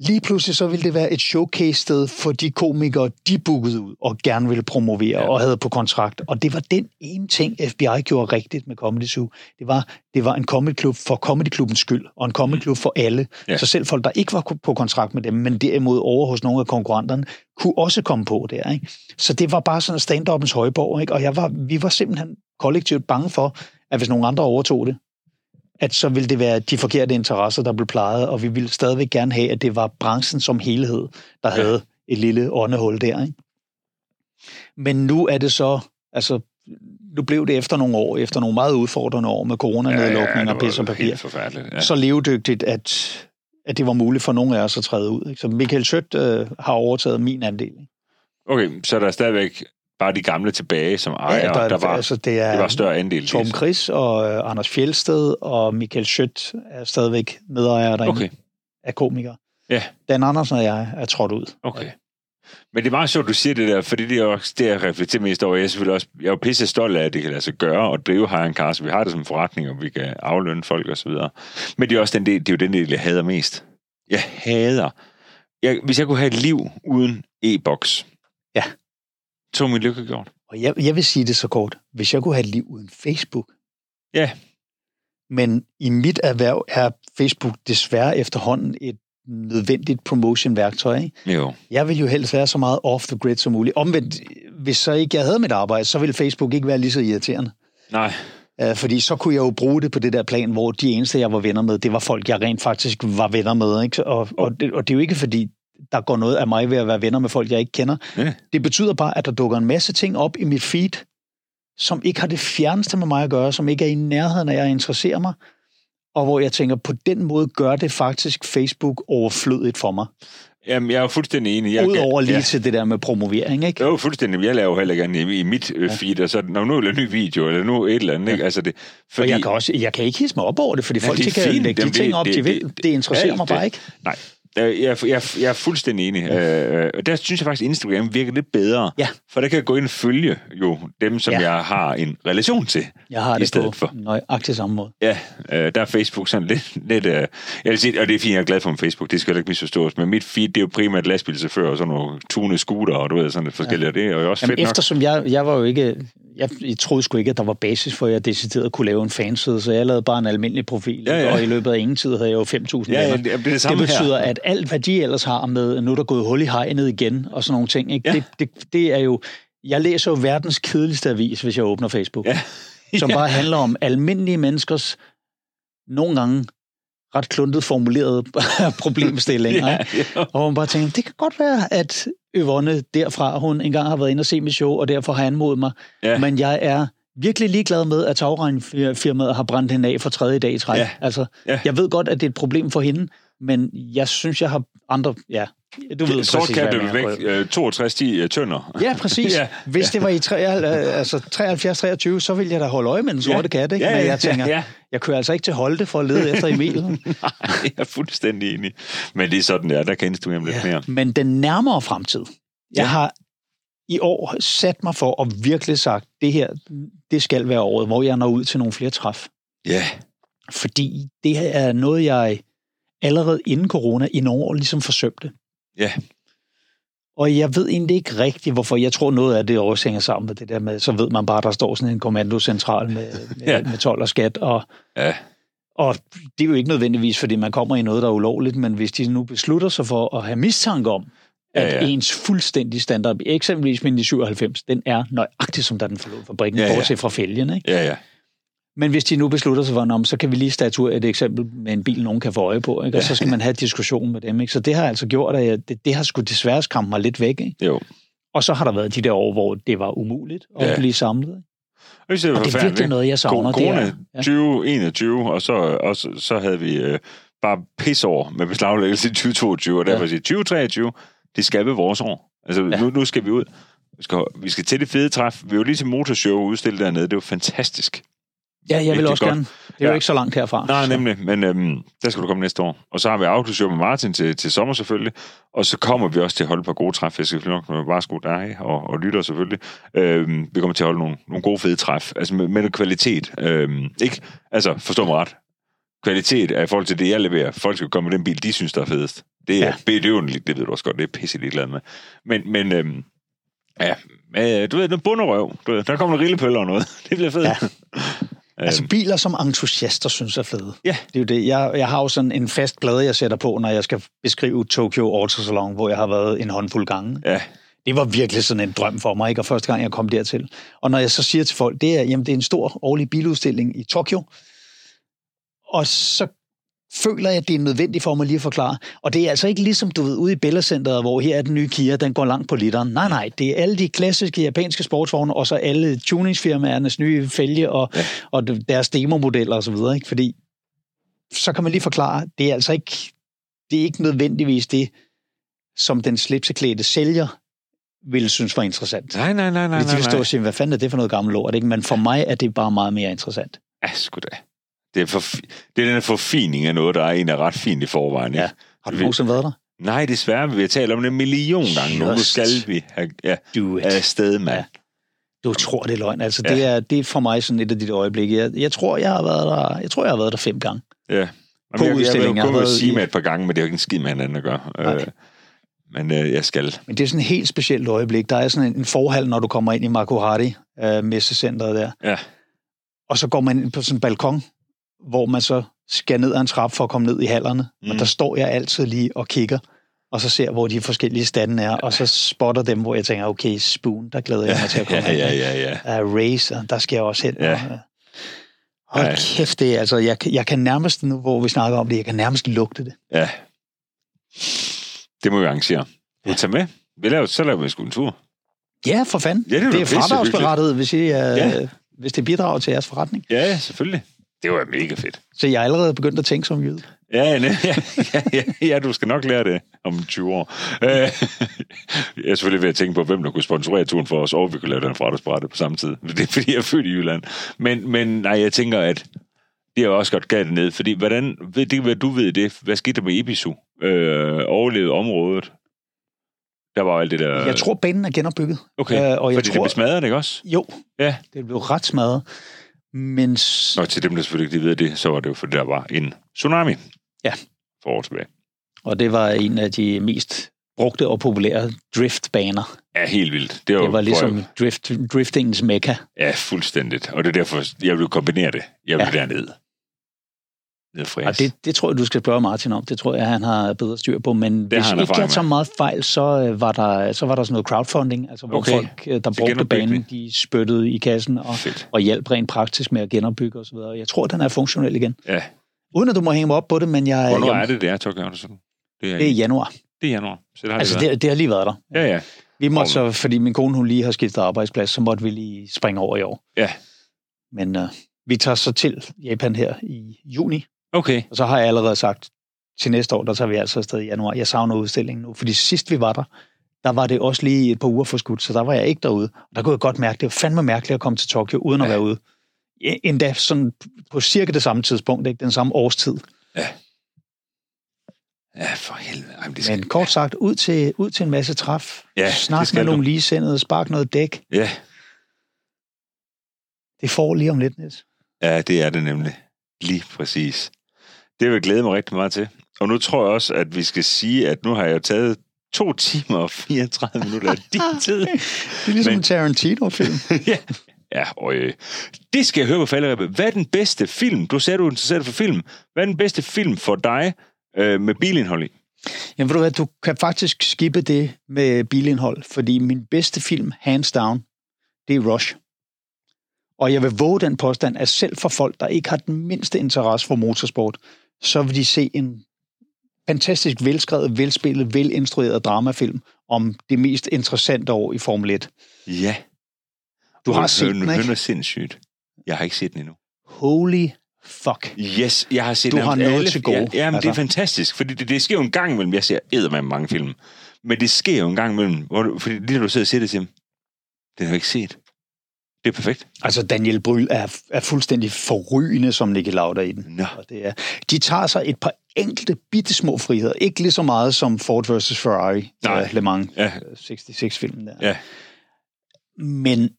Lige pludselig så ville det være et showcase-sted for de komikere, de bookede ud og gerne ville promovere Ja. og havde på kontrakt. Og det var den ene ting, FBI gjorde rigtigt med Comedy Zoo. Det var, det var en comedyklub for comedyklubbens skyld, og en comedyklub for alle. Mm. Ja. Så selv folk, der ikke var på kontrakt med dem, men derimod over hos nogle af konkurrenterne, kunne også komme på der. Ikke? Så det var bare sådan stand-upens højborg, ikke? og jeg var, vi var simpelthen kollektivt bange for, at hvis nogle andre overtog det, at så ville det være de forkerte interesser, der blev plejet, og vi ville stadigvæk gerne have, at det var branchen som helhed, der Ja. ja. havde et lille åndehul der. Ikke? Men nu er det så, altså, nu blev det efter nogle år, efter nogle meget udfordrende år med coronanedlukning og pis og papir. Ja. ja. så levedygtigt, at, at det var muligt for nogle af os at træde ud. Ikke? Så Michael Schødt øh, har overtaget min andel. Ikke? Okay, så er der stadigvæk bare de gamle tilbage som ejer, der, der, var, altså, det er, det var større andel. Torben Chris og øh, Anders Fjelsted og Michael Schødt er stadigvæk medejere derinde Okay, af komikere. Ja. Dan Andersen og jeg er trådt ud. okay. Men det er meget sjovt, du siger det der, fordi det er også det, jeg reflekterer mest over. Jeg er selvfølgelig også, jeg er jo pisse stolt af, at det kan lade sig gøre, og drive Hire en Car, så vi har det som forretning, og vi kan aflønne folk og så videre. Men det er også den del, det er jo den del, jeg hader mest. Jeg hader. Jeg, hvis jeg kunne have et liv uden e-boks, Ja. Mit lykke gjort. Og jeg, jeg vil sige det så kort. Hvis jeg kunne have et liv uden Facebook. Ja. Men i mit erhverv er Facebook desværre efterhånden et nødvendigt promotion-værktøj. Ikke? Jo. Jeg vil jo helst være så meget off the grid som muligt. Omvendt, hvis så ikke jeg havde mit arbejde, så ville Facebook ikke være lige så irriterende. Nej. Uh, fordi så kunne jeg jo bruge det på det der plan, hvor de eneste, jeg var venner med, det var folk, jeg rent faktisk var venner med. Ikke? Og, og, det, og det er jo ikke fordi, der går noget af mig ved at være venner med folk, jeg ikke kender. Ja. Det betyder bare, at der dukker en masse ting op i mit feed, som ikke har det fjerneste med mig at gøre, som ikke er i nærheden af, at jeg interesserer mig, og hvor jeg tænker, på den måde gør det faktisk Facebook overflødigt for mig. Jamen, jeg er fuldstændig enig. Jeg, Udover lige ja. til det der med promovering, ikke? Jo, fuldstændig. Jeg laver heller gerne i, i mit øh, feed, og så når nu er en ny video, eller nu et eller andet, ikke? Altså det, Fordi... Og jeg kan, også, jeg kan ikke hisse mig op over det, fordi Ja, folk det de kan fint. lægge de Jamen, ting det- op, det- de vil. det- Det interesserer alt mig bare ikke. Nej, jeg, er- jeg, er- jeg er fuldstændig enig. Ja. Øh, og der synes jeg faktisk, at Instagram virker lidt bedre. Ja. For der kan jeg gå ind og følge jo dem, som Ja. jeg har en relation til. Jeg har I det stedet på for. nøjagtig samme måde. Ja, øh, der er Facebook sådan lidt... lidt øh, jeg vil sige, og det er fint, jeg er glad for min Facebook, det skal ikke misforstås, men mit feed, det er jo primært lastbilchauffør og sådan nogle tune scooter, og du ved, sådan lidt forskellige, og det er jo også Jamen, fedt nok. eftersom jeg, jeg var jo ikke... Jeg, jeg troede sgu ikke, at der var basis for, at jeg decideret kunne lave en fanside, så jeg lavede bare en almindelig profil, Ja, ja. og i løbet af ingen tid havde jeg jo 5.000 Ja, ja, det, det det betyder, her. at alt, hvad de ellers har med, nu er der gået hul i hegnet igen, og sådan nogle ting, ikke? Ja. Det, det, det er jo... Jeg læser jo verdens kedeligste avis, hvis jeg åbner Facebook, Ja. som bare handler om almindelige menneskers, nogle gange ret kluntet formulerede problemstillinger. Ja, ja. Og man bare tænker, det kan godt være, at Yvonne derfra, hun engang har været inde og se mit show, og derfor har anmodet mig. Ja. Men jeg er virkelig ligeglad med, at tagregnfirmaet har brændt hende af for tredje dag i træk. Ja. Altså, Ja. jeg ved godt, at det er et problem for hende, men jeg synes, jeg har andre... Ja, du ved Sort præcis, kan mener. væk øh, 62 10 tønder. Ja, præcis. Ja. ja. Hvis det var i tre- altså 73-23, så ville jeg da holde øje med den sorte kat, ikke? Ja, ja, Men ja, jeg tænker, ja. jeg kører altså ikke til Holte for at lede efter Emil. Nej, jeg er fuldstændig enig. Men det er sådan, der, der kan Instagram lidt mere. Men den nærmere fremtid. Jeg Ja. har i år sat mig for at virkelig sagt, det her, det skal være året, hvor jeg når ud til nogle flere træf. Ja. Fordi det her er noget, jeg allerede inden corona i nogle år ligesom forsømte. Ja. Og jeg ved egentlig ikke rigtigt, hvorfor. Jeg tror, noget af det også hænger sammen med det der med, så ved man bare, der står sådan en kommandocentral med, med, Ja. ja. med 12 og skat. Og, Ja. og det er jo ikke nødvendigvis, fordi man kommer i noget, der er ulovligt, men hvis de nu beslutter sig for at have mistanke om, Ja, at ja. ens fuldstændig standard, eksempelvis min i 97, den er nøjagtig, som da den forlod fabrikken, Ja, ja, ja. ja. bortset fra fælgen. Ikke? Ja, ja. Men hvis de nu beslutter sig for, "Nå, men så kan vi lige statuere et eksempel med en bil, nogen kan få øje på, ikke? og så skal man have diskussion med dem. Ikke? Så det har altså gjort, at jeg, det, det har sgu desværre skræmt mig lidt væk. Ikke? Jo. Og så har der været de der år, hvor det var umuligt at Ja. blive samlet. Og det Og det er forfærdeligt, virkelig noget, jeg savner. Det Corona er, ja. 2021, og så, og så, så havde vi øh, bare pisår med beslaglæggelse i 2022, og derfor Ja. siger 2023, det skal være vores år. Altså, ja. nu, nu skal vi ud. Vi skal, vi skal til det fede træf. Vi var lige til motorshow udstillet dernede. Det var fantastisk. Ja, jeg vil også godt. gerne. Det er jo Ja. ikke så langt herfra. Nej, så. nemlig. Men øhm, der skal du komme næste år. Og så har vi autoshow med Martin til, til sommer selvfølgelig. Og så kommer vi også til at holde et par gode træf. Jeg skal nok med bare sko dig og, og lytter selvfølgelig. Øhm, vi kommer til at holde nogle, nogle gode fede træf. Altså med, med noget kvalitet. Øhm, ikke, altså forstå mig ret. Kvalitet er i forhold til det, jeg leverer. Folk skal komme med den bil, de synes, der er fedest. Det er Ja. ja. det, jo, ved du også godt, det er pisse ligeglad med. Men, men øhm, ja, øh, du ved, den bunderøv. Du ved, der kommer nogle rillepøller og noget. Det bliver fedt. Ja. Altså biler, som entusiaster synes er fede. Ja. Det er jo det. Jeg, jeg har jo sådan en fast plade, jeg sætter på, når jeg skal beskrive Tokyo Auto Salon, hvor jeg har været en håndfuld gange. ja, Det var virkelig sådan en drøm for mig, ikke? Og første gang, jeg kom dertil. Og når jeg så siger til folk, det er, jamen, det er en stor årlig biludstilling i Tokyo, og så føler jeg, at det er nødvendigt for mig lige at forklare. Og det er altså ikke ligesom, du ved, ude i Bella Centeret, hvor her er den nye Kia, den går langt på literen. Nej, nej, det er alle de klassiske japanske sportsvogne, og så alle tuningsfirmaernes nye fælge og, Ja. og deres demomodeller osv., ikke? Fordi så kan man lige forklare, det er altså ikke, det er ikke nødvendigvis det, som den slipseklædte sælger ville synes var interessant. nej, nej, nej, nej, Fordi de vil stå og sige, hvad fanden er det for noget gammelt lort, ikke? Men for mig er det bare meget mere interessant. Ja, sgu da. Det er, for, det er den forfining af noget, der er en er ret fint i forvejen. Ikke? Ja. Har du nogensinde været der? Nej, desværre. Vi har talt om det en million gange nu. Nu skal vi have ja, afsted, mand. Ja. Du tror, det er løgn. Altså, Ja. det, er, det er for mig sådan et af de øjeblikke. Jeg, jeg, tror, jeg har været der, jeg tror, jeg har været der fem gange. Ja. Jamen, På jeg, jeg, jeg Jeg været sige med et par gange, men det har jo ikke en skid med hinanden at gøre. Nej. Øh, men øh, jeg skal. Men det er sådan et helt specielt øjeblik. Der er sådan en, en forhal, når du kommer ind i Makuhari, øh, messecenteret der. Ja. Og så går man ind på sådan en balkon, hvor man så skal ned ad en trap for at komme ned i hallerne. Mm. Og der står jeg altid lige og kigger, og så ser, hvor de forskellige stande er, og så spotter dem, hvor jeg tænker, okay, Spoon, der glæder jeg mig til at komme ja, ja, ja, ja. Uh, Racer, der skal jeg også hen. Ja. Og, hold Ja. kæft, det er, altså, jeg, kan- jeg kan nærmest, nu hvor vi snakker om det, jeg kan nærmest lugte det. ja. Det må vi arrangere. Ja. tager med. Vi laver, så laver vi sgu en tur. Ja, for fanden. Ja, det er det er fradragsberettet, hvis, I, uh, Ja. hvis det bidrager til jeres forretning. Ja, selvfølgelig. Det var mega fedt. Så jeg er allerede begyndt at tænke som jøde. Ja, ja, ja, ja, ja, du skal nok lære det om 20 år. Øh, jeg er selvfølgelig ved at tænke på, hvem der kunne sponsorere turen for os, og vi kunne lave den fradragsbrætte på samme tid. Det er fordi, jeg er født i Jylland. Men, men nej, jeg tænker, at det er også godt galt ned, fordi hvordan, ved det, hvad du ved det, hvad skete der med Ibisu? Øh, overlevede området? Der var alt det der... Jeg tror, banen er genopbygget. okay, øh, og jeg fordi tror- det blev smadret, ikke også? Jo, Ja. det blev ret smadret. Men Og til dem, der selvfølgelig ikke ved det, så var det jo, fordi der var en tsunami. Ja. For år tilbage. og det var en af de mest brugte og populære driftbaner. Ja, helt vildt. Det var, Det var ligesom drift, driftingens mekka. Ja, fuldstændigt. Og det er derfor, jeg vil kombinere det. Jeg vil. Ja. derned. Og det, det tror jeg, du skal spørge Martin om. Det tror jeg, han har bedre styr på. Men har hvis han ikke jeg tager meget fejl, så øh, var der, så var der sådan noget crowdfunding, altså hvor Okay. folk, øh, der brugte banen, de spyttede i kassen og, Fedt. og hjalp rent praktisk med at genopbygge osv. Jeg tror, den er funktionel igen. Ja. Uden at du må hænge mig op på det, men jeg... Hvornår jeg, er det, det er, Tokyo Andersen? Det er, Det er i januar. det er januar. Så det har Altså, det, været. det, det har lige været der. Ja, ja. Vi måtte så, fordi min kone hun lige har skiftet arbejdsplads, så måtte vi lige springe over i år. Ja. Men uh, vi tager så til Japan her i juni, Okay. og så har jeg allerede sagt, til næste år, der tager vi altså afsted i januar. Jeg savner udstillingen nu, fordi sidst vi var der, der var det også lige et par uger for skudt, så der var jeg ikke derude. Og der kunne jeg godt mærke, det var fandme mærkeligt at komme til Tokyo, uden at Ja. være ude. Ja, Endda sådan på cirka det samme tidspunkt, ikke? den samme årstid. Ja. Ja, for helvede. Ej, men det skal... Men kort sagt, ud til, ud til en masse træf. Ja, Snak med du. nogle ligesindede, spark noget dæk. Ja, Det får lige om lidt, Niels. ja, det er det nemlig. Lige præcis. Det vil jeg glæde mig rigtig meget til. Og nu tror jeg også, at vi skal sige, at nu har jeg taget to timer og 34 minutter af din tid. Det er ligesom Men- en Tarantino-film. ja. Ja, og øh, det skal jeg høre på falderæbet. Hvad er den bedste film? Du sagde, du er interesseret for film. Hvad er den bedste film for dig øh, med bilindhold i? Jamen ved du hvad, du kan faktisk skippe det med bilindhold, fordi min bedste film, hands down, det er Rush. Og jeg vil våge den påstand, at selv for folk, der ikke har den mindste interesse for motorsport, så vil de se en fantastisk velskrevet, velspillet, velinstrueret dramafilm om det mest interessante år i Formel 1. Ja. Du har set den, ikke? er sindssygt. Jeg har ikke set den endnu. Holy fuck. Yes, jeg har set Du har noget alle. til gode. Ja, jamen, altså. det er Altså. fantastisk, fordi det, det sker jo en gang imellem. Jeg ser eddermame mange film. Men det sker jo en gang imellem, hvor du, fordi lige når du sidder og siger det til dem, den har jeg ikke set. Det er perfekt. Altså, Daniel Bryl er, er fuldstændig forrygende som Nicky Lauda i den. Nå. Og det er, de tager sig et par enkelte bitte små friheder. Ikke lige så meget som Ford vs. Ferrari, Nej. øh, Le Mans Ja. 66-filmen der. Ja. Men,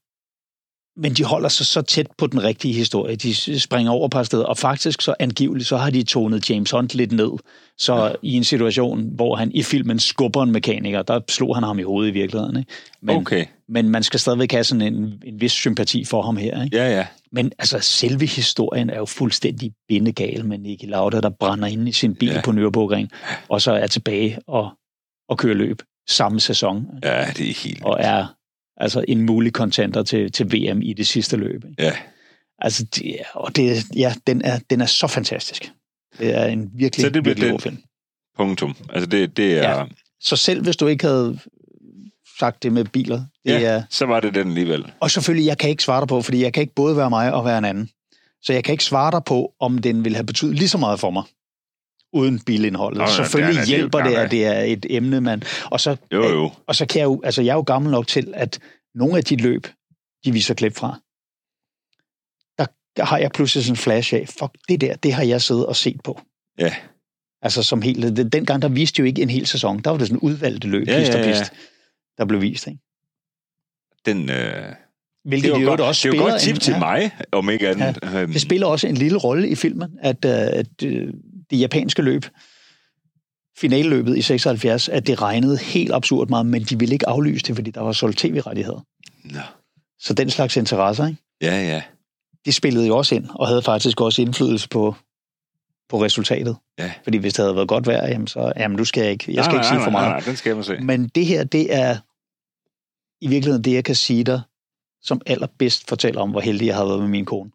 men de holder sig så tæt på den rigtige historie. De springer over et par steder, og faktisk så angiveligt, så har de tonet James Hunt lidt ned. Så Ja. i en situation, hvor han i filmen skubber en mekaniker, der slog han ham i hovedet i virkeligheden. Ikke? Men, Okay. men man skal stadigvæk have sådan en, en vis sympati for ham her. Ikke? Ja, ja. Men altså, selve historien er jo fuldstændig bindegal med Niki Lauda, der brænder ind i sin bil ja. på Nürburgring, og så er tilbage og, og kører løb samme sæson, Ja, det er helt og er altså en mulig contender til, til VM i det sidste løb. Ikke? Ja. Altså, det, og det, ja, den er, den er så fantastisk. Det er en virkelig, Så det bliver virkelig den- god film. Punktum. Altså, det, det er... Ja. Så selv hvis du ikke havde sagt det med biler, det Ja. er, Så var det den alligevel. Og selvfølgelig, jeg kan ikke svare dig på, fordi jeg kan ikke både være mig og være en anden. Så jeg kan ikke svare dig på, om den vil have betydet lige så meget for mig, uden bilindholdet. Nå, ja, selvfølgelig det er- er hjælper det, at det er et emne, man... Og så, Jo, jo. og så kan jeg jo... Altså, jeg er jo gammel nok til, at nogle af de løb, de viser klip fra, der, har jeg pludselig sådan en flash af, fuck, det der, det har jeg siddet og set på. Ja. Altså som helt... den- Dengang, der viste jo ikke en hel sæson. Der var det sådan udvalgte løb, Ja, pist og ja, ja. pist, der blev vist. Ikke? Den, øh, Hvilket det er jo godt, også det er jo godt tip en- til ja. mig, om ikke andet. Ja. Det spiller også en lille rolle i filmen, at, øh, at øh, det japanske løb, finaleløbet i 76, at det regnede helt absurd meget, men de ville ikke aflyse det, fordi der var solgt tv-rettigheder. Nå. Så den slags interesser, ikke? Ja, ja. det spillede jo også ind, og havde faktisk også indflydelse på, på resultatet. Ja. Fordi hvis det havde været godt vejr, jamen, så jamen, nu skal jeg ikke, jeg skal nej, ikke sige nej, for meget. Nej, nej, den skal man se. Men det her, det er i virkeligheden det, jeg kan sige dig, som allerbedst fortæller om, hvor heldig jeg har været med min kone.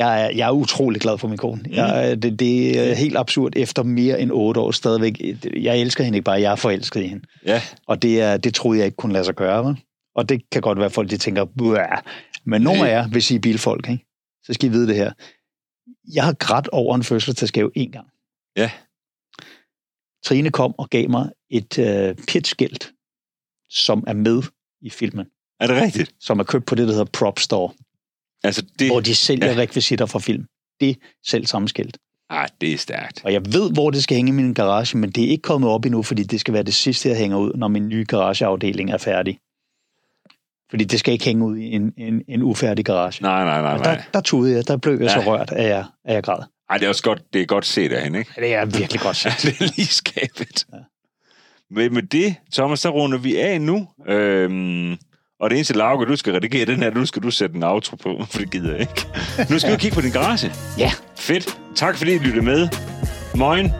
Jeg er, jeg er utrolig glad for min kone. Mm. Jeg, er- det, det er helt absurd efter mere end otte år stadigvæk. Jeg elsker hende ikke bare, jeg er forelsket i hende. Ja, Og det, er, det troede jeg ikke kunne lade sig gøre. Vel? Og det kan godt være, at folk de tænker, Buah. men nogle af jer, hvis I er bilfolk, ikke? så skal I vide det her. Jeg har grædt over en fødselsdagsgave en gang. Ja. Trine kom og gav mig et øh, pitskilt, som er med i filmen, er det rigtigt? som er købt på det, der hedder Prop Store, Altså, det, hvor de sælger ja. rekvisitter fra film. Det selv samme skilt. ah, det er stærkt. Og jeg ved, hvor det skal hænge i min garage, men det er ikke kommet op endnu, fordi det skal være det sidste, jeg hænger ud, når min nye garageafdeling er færdig. Fordi det skal ikke hænge ud i en, en, en ufærdig garage. Nej, nej, nej, nej. der, der tudede jeg, der blev jeg Ja. så rørt, at jeg, at jeg græd. Ej, det er også godt, det er godt set af hende, ikke? Det er virkelig godt sagt. det er lige skabet. Ja. Men med det, Thomas, så runder vi af nu. Øhm, og det eneste Lauke, du skal redigere den her, nu skal du sætte en outro på, for det gider jeg ikke. Nu skal vi kigge på din garage. Ja, Fedt. Tak fordi I lyttede med. Moin.